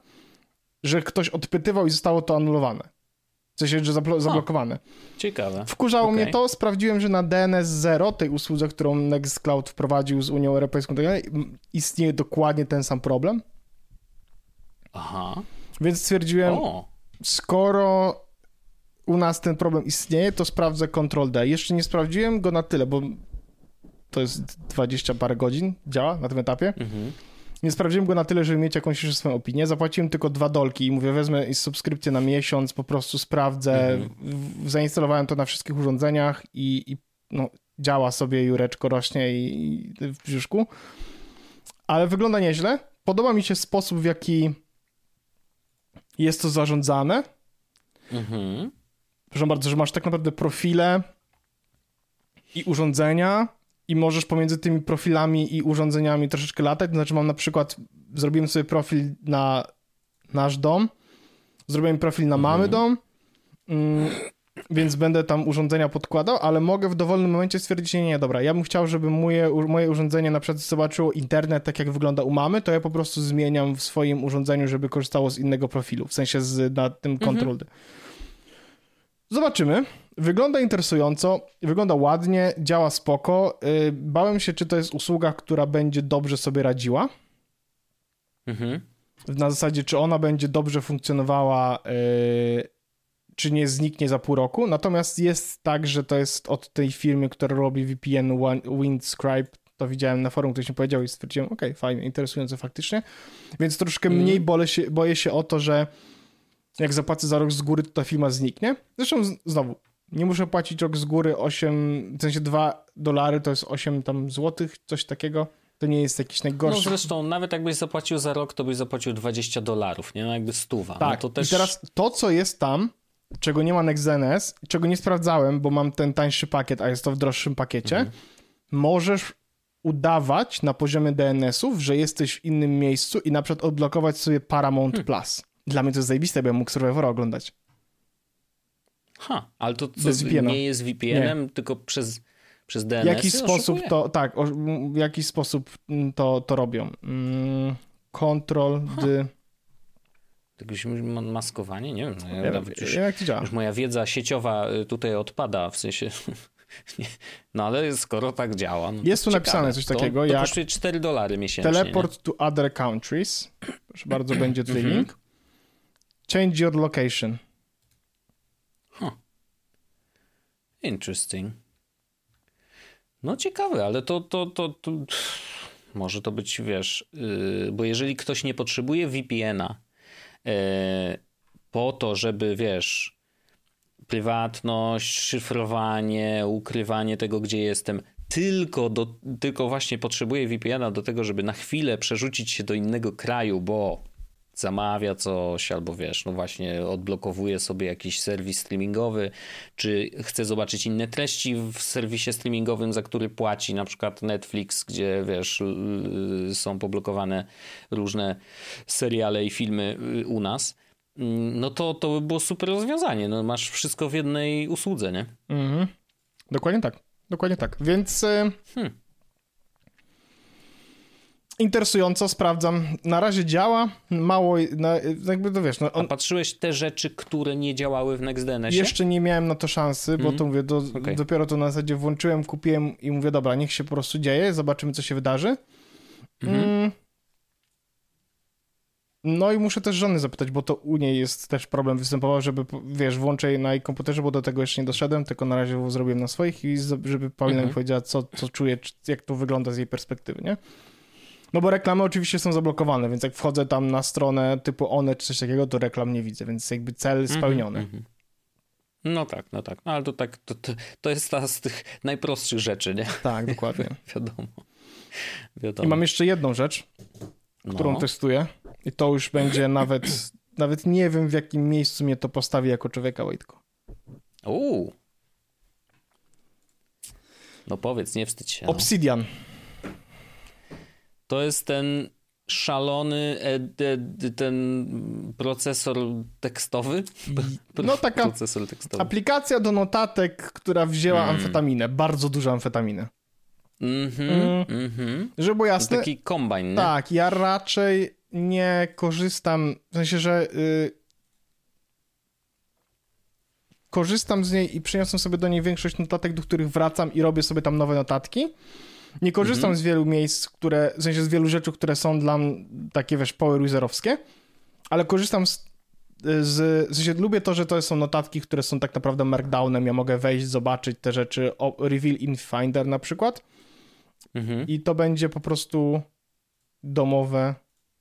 że ktoś odpytywał i zostało to anulowane. W sensie, że zablo zablokowane. Ciekawe. Wkurzało okay. mnie to, sprawdziłem, że na DNS 0, tej usłudze, którą Nextcloud wprowadził z Unią Europejską, tak istnieje dokładnie ten sam problem. Aha. Więc stwierdziłem, o. skoro u nas ten problem istnieje, to sprawdzę Ctrl D. Jeszcze nie sprawdziłem go na tyle, bo to jest 20 parę godzin, działa na tym etapie. Mhm. Nie sprawdziłem go na tyle, żeby mieć jakąś jeszcze swoją opinię. Zapłaciłem tylko dwa dolki i mówię, wezmę subskrypcję na miesiąc, po prostu sprawdzę. Mhm. Zainstalowałem to na wszystkich urządzeniach i, i no, działa sobie, Jureczko rośnie i, i w brzuszku. Ale wygląda nieźle. Podoba mi się sposób, w jaki jest to zarządzane. Mhm. Proszę bardzo, że masz tak naprawdę profile i urządzenia i możesz pomiędzy tymi profilami i urządzeniami troszeczkę latać. Znaczy mam na przykład, zrobiłem sobie profil na nasz dom, zrobiłem profil na mamy mhm. dom, mm, więc będę tam urządzenia podkładał, ale mogę w dowolnym momencie stwierdzić, nie, nie, dobra, ja bym chciał, żeby moje, moje urządzenie na przykład zobaczyło internet tak, jak wygląda u mamy, to ja po prostu zmieniam w swoim urządzeniu, żeby korzystało z innego profilu, w sensie z, na tym mhm. Ctrl D. Zobaczymy. Wygląda interesująco, wygląda ładnie, działa spoko. Y, bałem się, czy to jest usługa, która będzie dobrze sobie radziła. Mhm. Na zasadzie, czy ona będzie dobrze funkcjonowała y, czy nie zniknie za pół roku. Natomiast jest tak, że to jest od tej firmy, która robi VPN Windscribe. To widziałem na forum, ktoś mi powiedział i stwierdziłem, ok, fajnie, interesujące faktycznie. Więc troszkę mm. mniej boję się, boję się o to, że jak zapłacę za rok z góry, to ta firma zniknie. Zresztą znowu, nie muszę płacić rok z góry 8, w sensie 2 dolary to jest 8 tam złotych, coś takiego. To nie jest jakiś najgorszy. No zresztą, nawet jakbyś zapłacił za rok, to byś zapłacił 20 dolarów, nie? No jakby stuwa. No tak, no to też... i teraz to, co jest tam, czego nie ma NextDNS, czego nie sprawdzałem, bo mam ten tańszy pakiet, a jest to w droższym pakiecie, mhm. możesz udawać na poziomie DNS-ów, że jesteś w innym miejscu i na przykład odblokować sobie Paramount hmm. Plus. Dla mnie to jest zajebiste, bo ja mógł Survivora oglądać. Ha, ale to co, nie jest VPN-em, nie. tylko przez, przez DNS? W jakiś sposób to, tak, w jakiś sposób to, to robią. Mm, Control, D... Jakieś maskowanie? Nie wiem. No ja, ja, już, jak to działa? Już moja wiedza sieciowa y, tutaj odpada, w sensie... No ale skoro tak działa. No jest tu ciekawe. napisane coś takiego to, to jak. kosztuje 4 dolary miesięcznie. Teleport nie? to other countries. Proszę bardzo, będzie tutaj mhm. link. Change your location. Huh. Interesting. No ciekawe, ale to, to, to, to może to być, wiesz, yy, bo jeżeli ktoś nie potrzebuje VPN-a po to, żeby wiesz, prywatność, szyfrowanie, ukrywanie tego, gdzie jestem, tylko, do, tylko właśnie potrzebuję VPN-a do tego, żeby na chwilę przerzucić się do innego kraju, bo zamawia coś, albo wiesz, no właśnie odblokowuje sobie jakiś serwis streamingowy, czy chce zobaczyć inne treści w serwisie streamingowym, za który płaci, na przykład Netflix, gdzie wiesz, są poblokowane różne seriale i filmy y, u nas, mm, no to to by było super rozwiązanie. No masz wszystko w jednej usłudze, nie? Mhm. Dokładnie tak. Dokładnie tak. Więc. Y, hmm interesująco, sprawdzam. Na razie działa, mało, na, jakby to wiesz... No on... A patrzyłeś te rzeczy, które nie działały w NextDNS? Jeszcze nie miałem na to szansy, mm -hmm. bo mhm. to mówię, do, okay. dopiero to na zasadzie włączyłem, kupiłem i mówię, dobra, niech się po prostu dzieje, zobaczymy, co się wydarzy. Mm -hmm. mm. No i muszę też żony zapytać, bo to u niej jest też problem występował, żeby, wiesz, włączę na jej komputerze, bo do tego jeszcze nie doszedłem, tylko na razie zrobiłem na swoich i żeby Paulina mhm. mi powiedziała, co, co czuje, jak to wygląda z jej perspektywy, nie? No bo reklamy oczywiście są zablokowane, więc jak wchodzę tam na stronę typu one czy coś takiego, to reklam nie widzę, więc jakby cel mhm, spełniony. Mm -hmm. No tak, no tak. No ale to tak, to, to, to jest ta z tych najprostszych rzeczy, nie? Tak, dokładnie. Wiadomo. Wiadomo. I mam jeszcze jedną rzecz, którą no. testuję i to już będzie nawet, nawet nie wiem w jakim miejscu mnie to postawi jako człowieka, Wojtko. Uuu. No powiedz, nie wstydź się. No. Obsidian. To jest ten szalony ten procesor tekstowy? No taka procesor tekstowy. aplikacja do notatek, która wzięła mm. amfetaminę, bardzo dużo amfetaminy. Mhm, mm. Żeby było jasne. Taki kombajn, nie? Tak, ja raczej nie korzystam, w sensie, że y, korzystam z niej i przyniosłem sobie do niej większość notatek, do których wracam i robię sobie tam nowe notatki. Nie korzystam mhm. z wielu miejsc, które, w sensie z wielu rzeczy, które są dla mnie takie, wiesz, power userowskie, ale korzystam z, z, w sensie lubię to, że to są notatki, które są tak naprawdę markdownem, ja mogę wejść, zobaczyć te rzeczy, o, reveal in Finder na przykład mhm. i to będzie po prostu domowe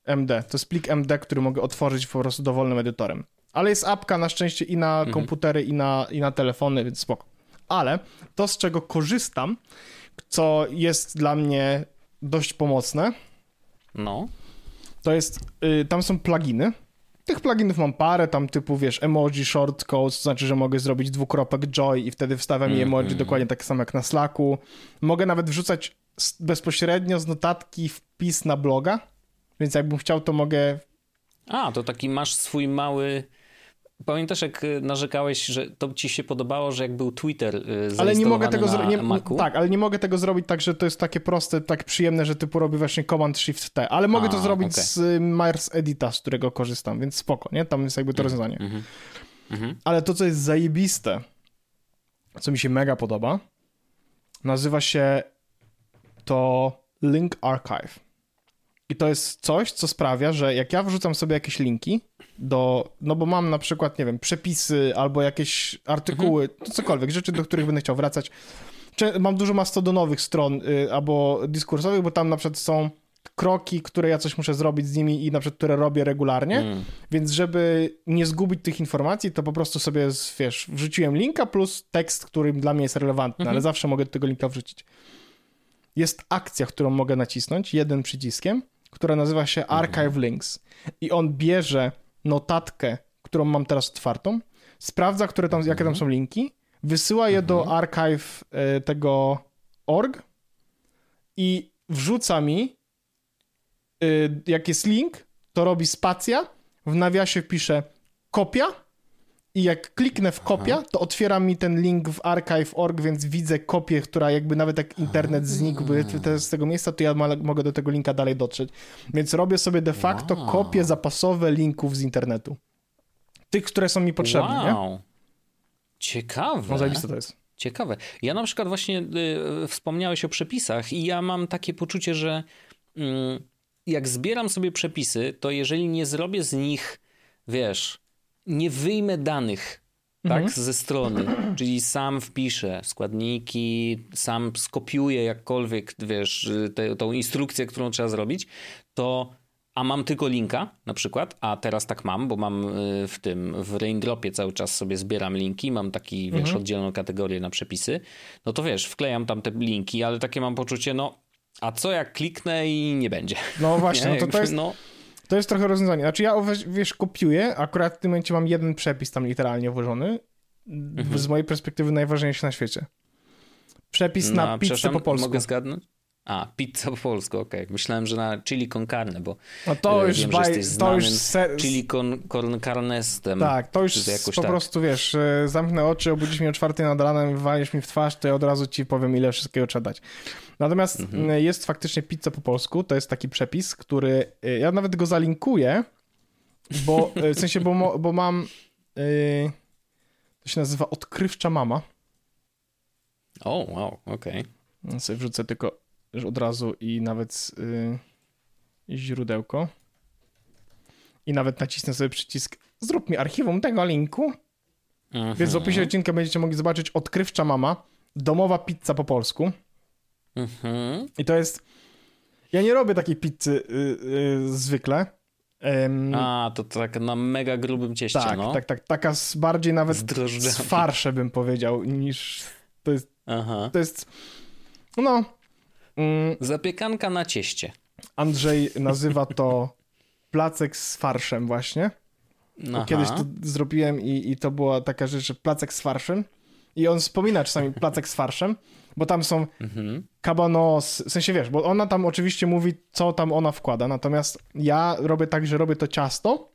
MD. To jest plik MD, który mogę otworzyć po prostu dowolnym edytorem. Ale jest apka na szczęście i na mhm. komputery, i na, i na telefony, więc spoko. Ale to, z czego korzystam, co jest dla mnie dość pomocne. No. To jest, y, tam są pluginy. Tych pluginów mam parę, tam typu, wiesz, emoji, shortcodes, to znaczy, że mogę zrobić dwukropek joy i wtedy wstawiam mm, emoji mm. dokładnie tak samo jak na Slacku. Mogę nawet wrzucać bezpośrednio z notatki wpis na bloga, więc jakbym chciał, to mogę... A, to taki masz swój mały Pamiętasz, jak y, narzekałeś, że to ci się podobało, że jak był Twitter y, ale nie mogę tego zrobić. Tak, ale nie mogę tego zrobić tak, że to jest takie proste, tak przyjemne, że typu robię właśnie Command Shift T, ale mogę A, to zrobić okay. z y, Myers Edita, z którego korzystam, więc spoko, nie? Tam jest jakby to mm, rozwiązanie. Mm -hmm. Ale to, co jest zajebiste, co mi się mega podoba, nazywa się to Link Archive. I to jest coś, co sprawia, że jak ja wrzucam sobie jakieś linki do, no bo mam na przykład, nie wiem, przepisy albo jakieś artykuły, mhm. cokolwiek, rzeczy, do których będę chciał wracać. Mam dużo mastodonowych stron y, albo dyskursowych, bo tam na przykład są kroki, które ja coś muszę zrobić z nimi i na przykład, które robię regularnie, mm. więc żeby nie zgubić tych informacji, to po prostu sobie, wiesz, wrzuciłem linka plus tekst, który dla mnie jest relevantny, mm -hmm. ale zawsze mogę do tego linka wrzucić. Jest akcja, którą mogę nacisnąć, jeden przyciskiem, która nazywa się mhm. Archive Links. I on bierze notatkę, którą mam teraz otwartą, sprawdza, które tam, jakie tam mhm. są linki, wysyła je do mhm. archive e, tego org i wrzuca mi, e, jak jest link, to robi spacja, w nawiasie pisze kopia i jak kliknę w kopia, to otwiera mi ten link w archive.org, więc widzę kopię, która jakby nawet jak internet znikłby z tego miejsca, to ja mogę do tego linka dalej dotrzeć. Więc robię sobie de facto wow. kopie zapasowe linków z internetu. Tych, które są mi potrzebne, wow. nie? Ciekawe. No zajebiste to jest. Ciekawe. Ja na przykład właśnie y, wspomniałeś o przepisach i ja mam takie poczucie, że y, jak zbieram sobie przepisy, to jeżeli nie zrobię z nich, wiesz, nie wyjmę danych tak, mhm. ze strony, czyli sam wpiszę składniki, sam skopiuję jakkolwiek, wiesz, te, tą instrukcję, którą trzeba zrobić, to a mam tylko linka na przykład, a teraz tak mam, bo mam y, w tym, w Raindropie cały czas sobie zbieram linki, mam taki, wiesz, mhm. oddzielną kategorię na przepisy, no to wiesz, wklejam tam te linki, ale takie mam poczucie, no, a co jak kliknę i nie będzie? No właśnie, no to, to jest... No, To jest trochę rozwiązanie. Znaczy ja, wiesz, kopiuję, akurat w tym momencie mam jeden przepis tam literalnie włożony. Mhm. Z mojej perspektywy najważniejszy na świecie. Przepis no, na pizzę po polsku. Mogę zgadnąć? A, pizza po polsku, okej. Okay. Myślałem, że na chili con carne, bo no to e, już wiem, baj, to już se... chili con, con carnestem. Tak, to już po tak. prostu, wiesz, e, zamknę oczy, obudzisz mnie o czwartej nad ranem walisz mi w twarz, to ja od razu ci powiem, ile wszystkiego trzeba dać. Natomiast mhm. E, jest faktycznie pizza po polsku, to jest taki przepis, który, ja nawet go zalinkuję, bo, w sensie, bo, bo mam, to się nazywa Odkrywcza Mama. O, oh, wow, okej. Okay. Sobie wrzucę tylko od razu i nawet yy, źródełko. I nawet nacisnę sobie przycisk zrób mi archiwum tego linku. Więc w opisie odcinka będziecie mogli zobaczyć Odkrywcza Mama, domowa pizza po polsku. Mhm. I to jest... Ja nie robię takiej pizzy yy, yy, zwykle. Um, A, to tak na mega grubym cieście, tak, no. Tak, tak, taka z bardziej nawet z, z farsze bym powiedział, niż to jest... Aha. To jest... No, Mm, Zapiekanka na cieście. Andrzej nazywa to placek z farszem właśnie. Kiedyś to zrobiłem i, i to była taka rzecz, że placek z farszem. I on wspomina czasami placek z farszem, bo tam są mhm. kabanos, w sensie wiesz, bo ona tam oczywiście mówi, co tam ona wkłada, natomiast ja robię tak, że robię to ciasto,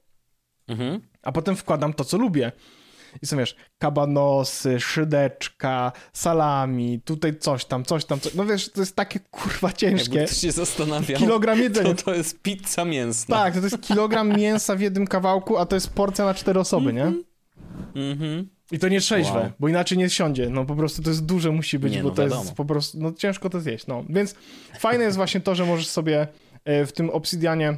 mhm. a potem wkładam to, co lubię. I są, wiesz, kabanosy, szydeczka, salami, tutaj coś tam, coś tam, coś. no wiesz, to jest takie kurwa ciężkie. Jakby się zastanawiał, kilogram jedzenia. To, to jest pizza mięsna. Tak, to, to jest kilogram mięsa w jednym kawałku, a to jest porcja na cztery osoby, nie? Mhm. I to nie trzeźwe, wow. bo inaczej nie siądzie. No po prostu to jest duże musi być, nie, bo no, to wiadomo. jest po prostu, no ciężko to zjeść, no. Więc fajne jest właśnie to, że możesz sobie e, w tym Obsidianie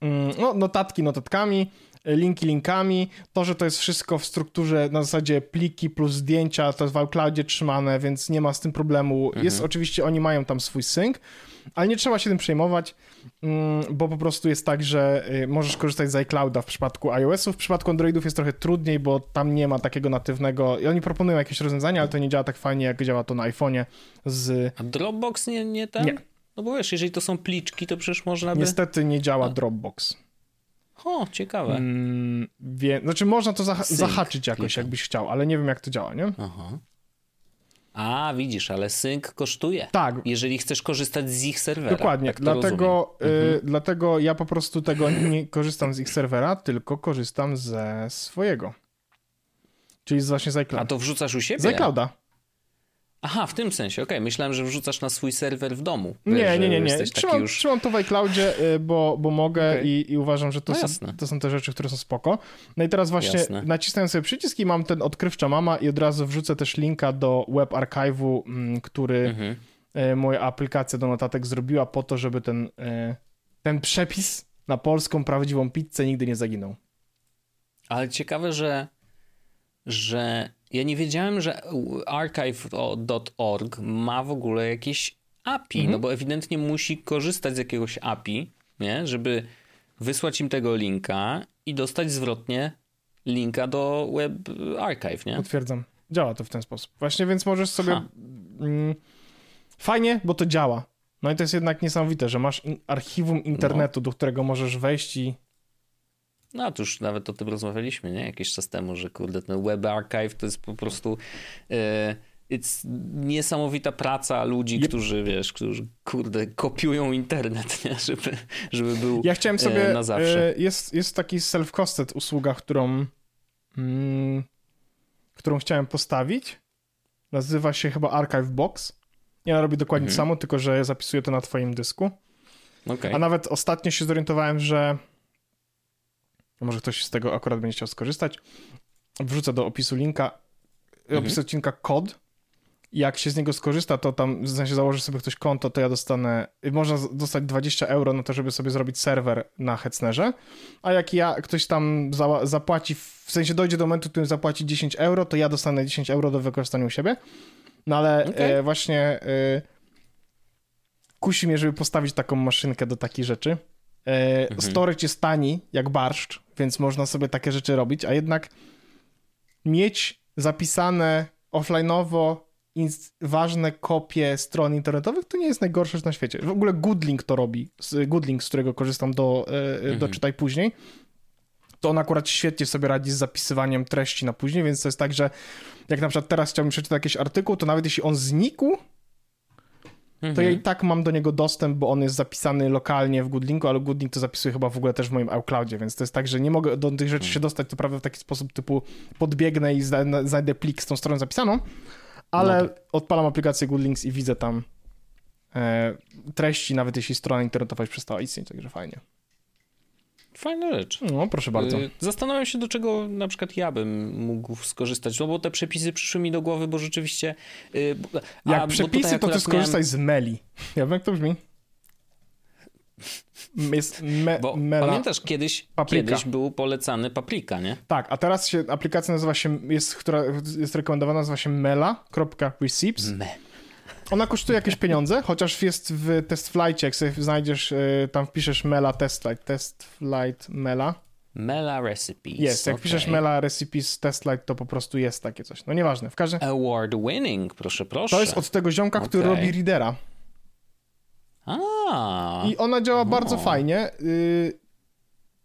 mm, no, notatki notatkami, linki linkami. To, że to jest wszystko w strukturze na zasadzie pliki plus zdjęcia, to jest w iCloudzie trzymane, więc nie ma z tym problemu. Mhm. Jest oczywiście, oni mają tam swój sync, ale nie trzeba się tym przejmować, mm, bo po prostu jest tak, że y, możesz korzystać z iClouda w przypadku iOS-ów. W przypadku Androidów jest trochę trudniej, bo tam nie ma takiego natywnego i oni proponują jakieś rozwiązania, ale to nie działa tak fajnie, jak działa to na iPhone'ie z... A Dropbox nie, nie tam? Nie. No bo wiesz, jeżeli to są pliczki, to przecież można by... Niestety nie działa A. Dropbox. O, ciekawe. Mm, wie, znaczy można to zah zahaczyć jakoś, jakbyś chciał, ale nie wiem jak to działa, nie? Aha. A, widzisz, ale sync kosztuje. Tak. Jeżeli chcesz korzystać z ich serwera. Dokładnie. Tak dlatego, y, mhm. dlatego ja po prostu tego nie korzystam z ich serwera, tylko korzystam ze swojego. Czyli z właśnie z iCloud. A to wrzucasz u siebie? Z iClouda. Aha, w tym sensie, okej. Okay. Myślałem, że wrzucasz na swój serwer w domu. Wiesz, nie, nie, nie, nie. Trzymam, już... trzymam to w iCloudzie, y, bo, bo mogę okay. i, i, uważam, że to, no są, to są te rzeczy, które są spoko. No i teraz właśnie jasne. nacisnę sobie przycisk i mam ten odkrywcza mama i od razu wrzucę też linka do web archive'u, mm, który mhm. Y, moja aplikacja do notatek zrobiła po to, żeby ten, y, ten przepis na polską prawdziwą pizzę nigdy nie zaginął. Ale ciekawe, że że ja nie wiedziałem, że archive.org ma w ogóle jakieś API, no mhm. no bo ewidentnie musi korzystać z jakiegoś API, nie? żeby wysłać im tego linka i dostać zwrotnie linka do Web Archive, nie? Potwierdzam. Działa to w ten sposób. Właśnie, więc możesz sobie... Mm, fajnie, bo to działa. No i to jest jednak niesamowite, że masz in archiwum internetu, no. do którego możesz wejść i no, to już nawet o tym rozmawialiśmy, nie? Jakiś czas temu, że kurde, ten Web Archive to jest po prostu e, it's niesamowita praca ludzi, yep. którzy, wiesz, którzy, kurde, kopiują internet, nie? Żeby, żeby był Ja chciałem sobie, e, na zawsze. E, jest, jest taki self-hosted usługa, którą mm, którą chciałem postawić. Nazywa się chyba Archive Box. Ja robię dokładnie mhm. samo, tylko że zapisuję to na twoim dysku. Okay. A nawet ostatnio się zorientowałem, że może ktoś z tego akurat będzie chciał skorzystać. Wrzucę do opisu linka, mhm. opis odcinka kod. Jak się z niego skorzysta, to tam, w sensie założy sobie ktoś konto, to ja dostanę, można dostać 20 euro na to, żeby sobie zrobić serwer na Hetznerze, a jak ja, ktoś tam za, zapłaci, w sensie dojdzie do momentu, w którym zapłaci 10 euro, to ja dostanę 10 euro do wykorzystania u siebie, no ale okay. e, właśnie e, kusi mnie, żeby postawić taką maszynkę do takich rzeczy. E, mhm. Storage jest tani, jak barszcz, więc można sobie takie rzeczy robić, a jednak mieć zapisane offline'owo ważne kopie stron internetowych, to nie jest najgorsze rzecz na świecie. W ogóle Goodlink to robi. Z- Goodlink, z którego korzystam do, e, do czytaj później. To on akurat świetnie sobie radzi z zapisywaniem treści na później, więc to jest tak, że jak na przykład teraz chciałbym przeczytać jakiś artykuł, to nawet jeśli on znikł, to Mhm. ja i tak mam do niego dostęp, bo on jest zapisany lokalnie w Goodlinku, ale Goodlink to zapisuje chyba w ogóle też w moim iCloudzie, więc to jest tak, że nie mogę do tych rzeczy się dostać, to prawda, w taki sposób typu podbiegnę i zna- znajdę plik z tą stroną zapisaną, ale No tak. odpalam aplikację Goodlinks i widzę tam e, treści, nawet jeśli strona internetowa już przestała istnieć, także fajnie. Fajna rzecz. No, proszę bardzo. Y, Zastanawiam się, do czego na przykład ja bym mógł skorzystać, no bo te przepisy przyszły mi do głowy, bo rzeczywiście... y, a, Jak przepisy, to ty skorzystaj miałem- z Meli. Ja wiem, jak to brzmi. Jest me, Bo Mela. pamiętasz, kiedyś, Paprika. kiedyś był polecany paprika, nie? Tak, a teraz się aplikacja nazywa się, jest, która jest rekomendowana, nazywa się mela.receipts. Me. Ona kosztuje jakieś pieniądze, chociaż jest w test flightie, jak sobie znajdziesz, y, tam wpiszesz mela test flight, test flight mela. Mela Recipes. Jest, jak okej. wpiszesz mela recipes test flight, to po prostu jest takie coś. No nieważne, w każdym... Award winning, proszę, proszę. To jest od tego ziomka, który Okej. robi readera. A, I ona działa bardzo O. fajnie. Y,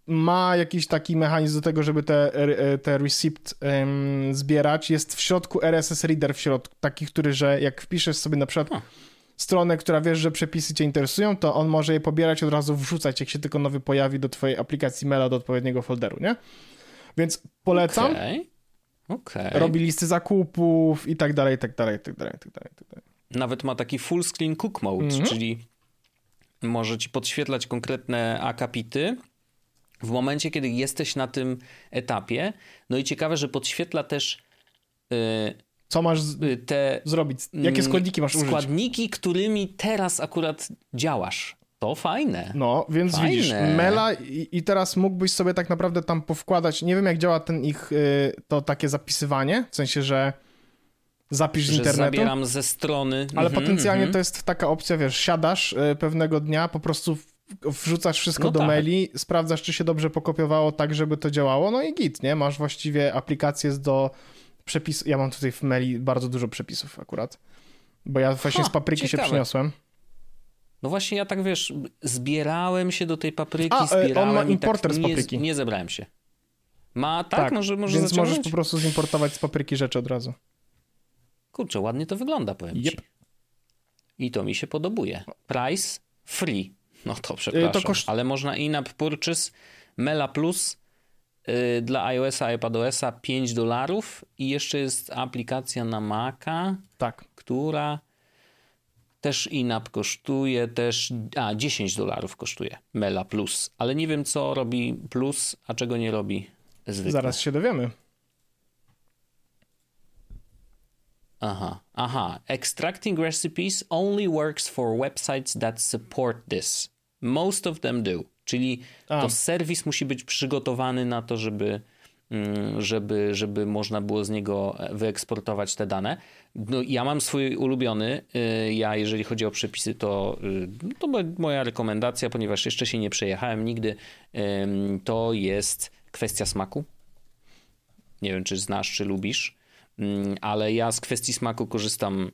ma jakiś taki mechanizm do tego, żeby te, e, te receipt em, zbierać. Jest w środku RSS Reader w środku, taki, który, że jak wpiszesz sobie na przykład A. stronę, która wiesz, że przepisy cię interesują, to on może je pobierać i od razu wrzucać, jak się tylko nowy pojawi do twojej aplikacji maila, do odpowiedniego folderu, nie? Więc polecam. okej. Okej. Robi listy zakupów i tak dalej, i tak dalej, i tak dalej, i tak dalej, i tak dalej. Nawet ma taki full screen cook mode, Mhm. czyli może ci podświetlać konkretne akapity w momencie, kiedy jesteś na tym etapie. No i ciekawe, że podświetla też Co masz y, te zrobić? Jakie mm, składniki masz użyć? składniki, którymi teraz akurat działasz. To fajne. No, więc Fajne. widzisz, Mela i, i teraz mógłbyś sobie tak naprawdę tam powkładać, nie wiem jak działa ten ich, y, to takie zapisywanie, w sensie, że zapisz z że internetu, zabieram ze strony. ale Mhm, potencjalnie mhm. to jest taka opcja, wiesz, siadasz y, pewnego dnia, po prostu wrzucasz wszystko No do tak. maili, sprawdzasz, czy się dobrze pokapiowało tak, żeby to działało, no i git, nie? Masz właściwie aplikację do przepisu, ja mam tutaj w maili bardzo dużo przepisów akurat, bo ja właśnie Ha, z papryki się ciekawe. przyniosłem. No właśnie, ja tak wiesz, zbierałem się do tej papryki, A, e, on ma zbierałem i importer tak z nie, papryki. nie zebrałem się. Ma, tak? może może więc zaciągnąć? możesz po prostu zimportować z papryki rzeczy od razu. Kurczę, ładnie to wygląda, powiem Yep. ci. I to mi się podobuje. Price free. No to przepraszam. to koszt- Ale można in-app purchase Mela Plus y, dla iOS-a, iPadOS-a 5 dolarów i jeszcze jest aplikacja na Maca, Tak. która też in-app kosztuje też, a 10 dolarów kosztuje Mela Plus, ale nie wiem co robi Plus, a czego nie robi zwykle. Zaraz się dowiemy. Aha, aha. Extracting recipes only works for websites that support this. Most of them do. Czyli A. to serwis musi być przygotowany na to, żeby, mm, żeby, żeby można było z niego wyeksportować te dane. No, ja mam swój ulubiony. y, Ja, jeżeli chodzi o przepisy, to, y, to mo- moja rekomendacja, ponieważ jeszcze się nie przejechałem nigdy, to jest kwestia smaku. Nie wiem, czy znasz, czy lubisz, ale ja z kwestii smaku korzystam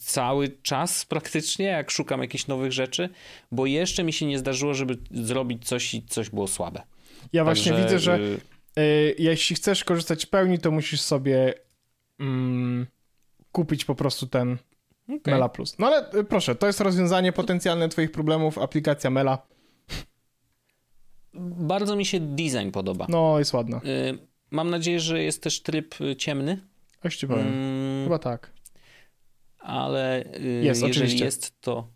cały czas praktycznie, jak szukam jakichś nowych rzeczy, bo jeszcze mi się nie zdarzyło, żeby zrobić coś i coś było słabe. Ja właśnie Także, widzę, że y, y, jeśli chcesz korzystać w pełni, to musisz sobie mm, kupić po prostu ten okej. Mela Plus. No ale y, proszę, to jest rozwiązanie potencjalne twoich problemów, aplikacja Mela. Bardzo mi się design podoba. No, jest ładna. Y, Mam nadzieję, że jest też tryb y, ciemny, Już ci powiem. Mm, Chyba tak. Ale y, Jest, jeżeli oczywiście. jest, to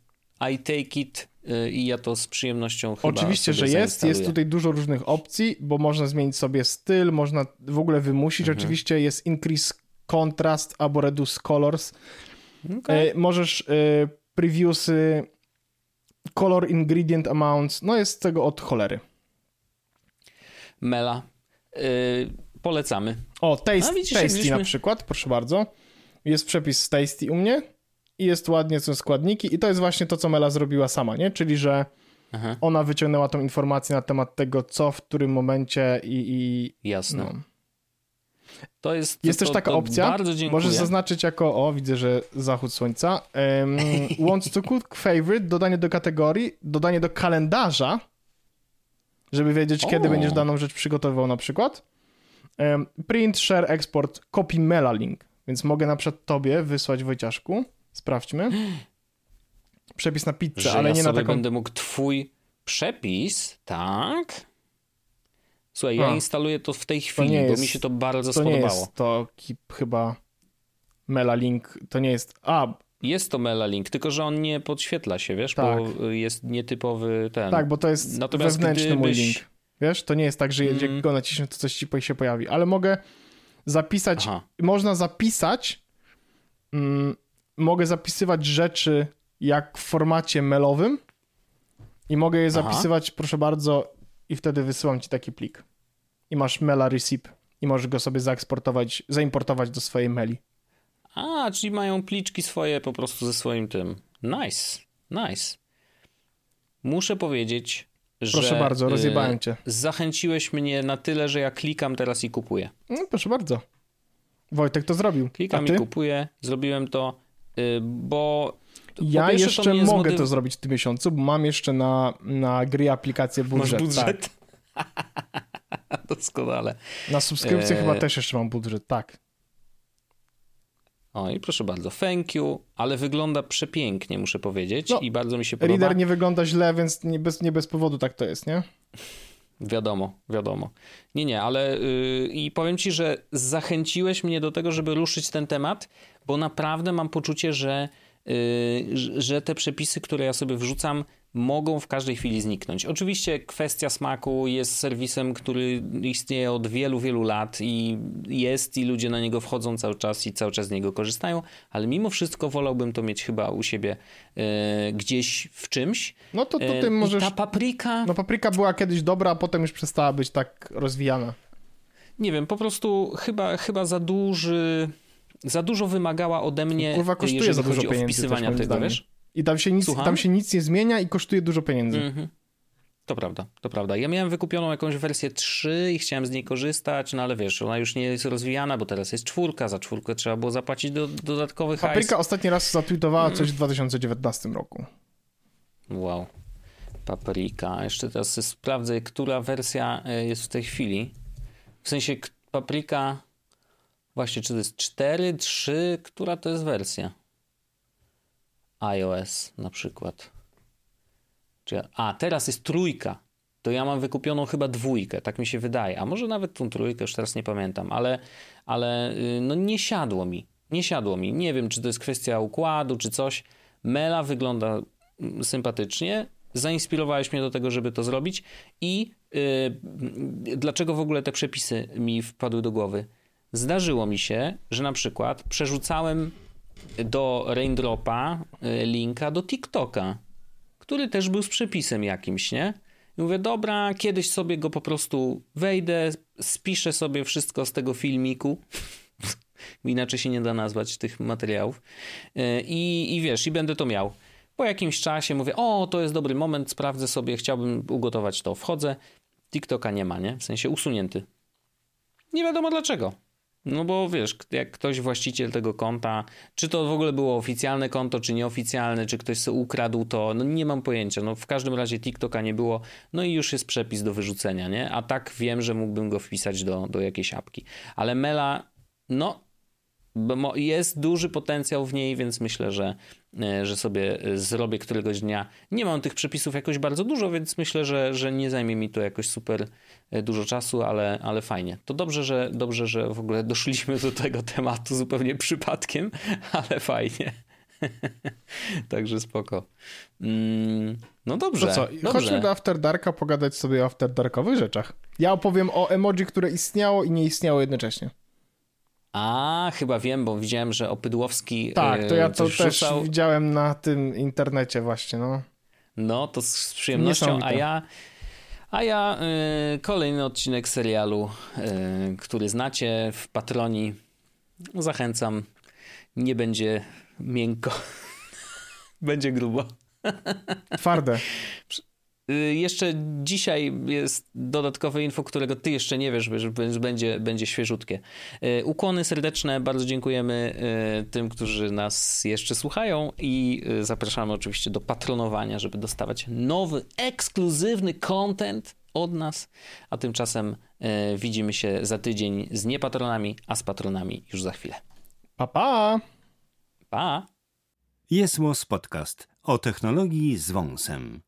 I take it y, i ja to z przyjemnością chyba Oczywiście, że jest. Jest tutaj dużo różnych opcji, bo można zmienić sobie styl, można w ogóle wymusić. Mhm. Oczywiście jest increase contrast albo reduce colors. E, możesz e, previewsy, color ingredient amounts, no jest tego od cholery. Mela. Y, polecamy. O, taste, A widzisz, tasty żeśmy- na przykład, proszę bardzo. Jest przepis z tasty u mnie i jest ładnie są składniki i to jest właśnie to, co Mela zrobiła sama, nie? Czyli, że Aha, ona wyciągnęła tą informację na temat tego, co w którym momencie i... i jasne. no. To jest, Jest to, też taka opcja, Bardzo dziękuję. możesz zaznaczyć jako, o widzę, że zachód słońca, um, wants to cook favorite, dodanie do kategorii, dodanie do kalendarza, żeby wiedzieć, O. kiedy będziesz daną rzecz przygotowywał na przykład. Um, print, share, export, copy maila link, więc mogę na przykład tobie wysłać Wojciaszku, sprawdźmy, przepis na pizzę, że ale ja nie na taką... będę mógł twój przepis, tak? Słuchaj, ja A. instaluję to w tej chwili, nie bo jest- mi się to bardzo To nie spodobało. jest to kip, chyba maila link, to nie jest... A, Jest to Mela Link, tylko że on nie podświetla się, wiesz, Tak. bo jest nietypowy ten. Tak, bo to jest Natomiast wewnętrzny mój gdybyś- link. Wiesz, to nie jest tak, że jak Mm. go naciśniesz, to coś ci się pojawi, ale mogę zapisać, Aha. można zapisać, mm, mogę zapisywać rzeczy jak w formacie mailowym i mogę je Aha. zapisywać, proszę bardzo, i wtedy wysyłam ci taki plik. I masz maila receipt i możesz go sobie zaeksportować, zaimportować do swojej maili. A, czyli mają pliczki swoje po prostu ze swoim tym. Nice, nice. Muszę powiedzieć, że... Proszę bardzo, y, rozjebałem cię. Zachęciłeś mnie na tyle, że ja klikam teraz i kupuję. No, proszę bardzo. Wojtek to zrobił. Klikam i kupuję, zrobiłem to, y, bo... Ja jeszcze mnie mogę zmotyw- to zrobić w tym miesiącu, bo mam jeszcze na, na gry aplikację budżet. Masz budżet? Doskonale. Tak. Na subskrypcję Eee. chyba też jeszcze mam budżet, tak. O i proszę bardzo, thank you, ale wygląda przepięknie, muszę powiedzieć No, i bardzo mi się podoba. Reader nie wygląda źle, więc nie bez, nie bez powodu tak to jest, nie? Wiadomo, wiadomo. Nie, nie, ale yy, i powiem ci, że zachęciłeś mnie do tego, żeby ruszyć ten temat, bo naprawdę mam poczucie, że, yy, że- że te przepisy, które ja sobie wrzucam, mogą w każdej chwili zniknąć. Oczywiście kwestia smaku jest serwisem, który istnieje od wielu, wielu lat i jest i ludzie na niego wchodzą cały czas i cały czas z niego korzystają, ale mimo wszystko wolałbym to mieć chyba u siebie yy, gdzieś w czymś. No to, to Yy, ty i możesz... ta papryka... No papryka była kiedyś dobra, a potem już przestała być tak rozwijana. Nie wiem, po prostu chyba, chyba za duży. Za dużo wymagała ode mnie, Kurwa, kosztuje jeżeli za dużo chodzi o wpisywania tego, wiesz? I tam się, nic, Słucham? tam się nic nie zmienia i kosztuje dużo pieniędzy. Mhm. To prawda, to prawda. Ja miałem wykupioną jakąś wersję 3 i chciałem z niej korzystać, no ale wiesz, ona już nie jest rozwijana, bo teraz jest czwórka, za czwórkę trzeba było zapłacić do, dodatkowy hajs. Papryka ostatni raz zatweetowała coś w 2019 roku. Wow. Paprika. Jeszcze teraz sprawdzę, która wersja e, jest w tej chwili. W sensie paprika. Właśnie, czy to jest 4, 3, która to jest wersja? iOS na przykład. A, teraz jest trójka. To ja mam wykupioną chyba dwójkę, tak mi się wydaje. A może nawet tą trójkę, już teraz nie pamiętam, ale, ale y, no nie siadło mi. Nie siadło mi. Nie wiem, czy to jest kwestia układu, czy coś. Mela wygląda mm, sympatycznie. Zainspirowałeś mnie do tego, żeby to zrobić. I y, dlaczego w ogóle te przepisy mi wpadły do głowy? Zdarzyło mi się, że na przykład przerzucałem do Raindropa y, linka do TikToka, który też był z przepisem jakimś, nie? I mówię, dobra, kiedyś sobie go po prostu wejdę, spiszę sobie wszystko z tego filmiku. Inaczej się nie da nazwać tych materiałów. Y, I, I wiesz, i będę to miał. Po jakimś czasie mówię, o, to jest dobry moment, sprawdzę sobie, chciałbym ugotować to. Wchodzę, TikToka nie ma, nie? W sensie usunięty. Nie wiadomo dlaczego. No bo wiesz, jak ktoś właściciel tego konta, czy to w ogóle było oficjalne konto, czy nieoficjalne, czy ktoś sobie ukradł to, no nie mam pojęcia. No w każdym razie TikToka nie było, no i już jest przepis do wyrzucenia, nie? A tak wiem, że mógłbym go wpisać do, do jakiejś apki. Ale Mela, no jest duży potencjał w niej, więc myślę, że, e, że sobie e, zrobię któregoś dnia. Nie mam tych przepisów jakoś bardzo dużo, więc myślę, że, że nie zajmie mi to jakoś super e, dużo czasu, ale, ale fajnie. To dobrze że, dobrze, że w ogóle doszliśmy do tego tematu zupełnie przypadkiem, ale fajnie. Także spoko. Mm, no dobrze. To co, dobrze. chodźmy do After Darka pogadać sobie o After Darkowych rzeczach. Ja opowiem o emoji, które istniało i nie istniało jednocześnie. A, chyba wiem, bo widziałem, że Opydłowski Tak, to e, ja to też wrzucał. widziałem na tym internecie właśnie, no. No, to z przyjemnością, a ja, a ja y, kolejny odcinek serialu, y, który znacie w Patroni. Zachęcam. Nie będzie miękko. będzie grubo. Twarde. Y, jeszcze dzisiaj jest dodatkowe info, którego ty jeszcze nie wiesz, że będzie, będzie świeżutkie. Y, ukłony serdeczne, bardzo dziękujemy y, tym, którzy nas jeszcze słuchają i zapraszamy oczywiście do patronowania, żeby dostawać nowy, ekskluzywny content od nas, a tymczasem widzimy się za tydzień z niepatronami, a z patronami już za chwilę. Pa, pa! Pa! Jest Podcast o technologii z wąsem.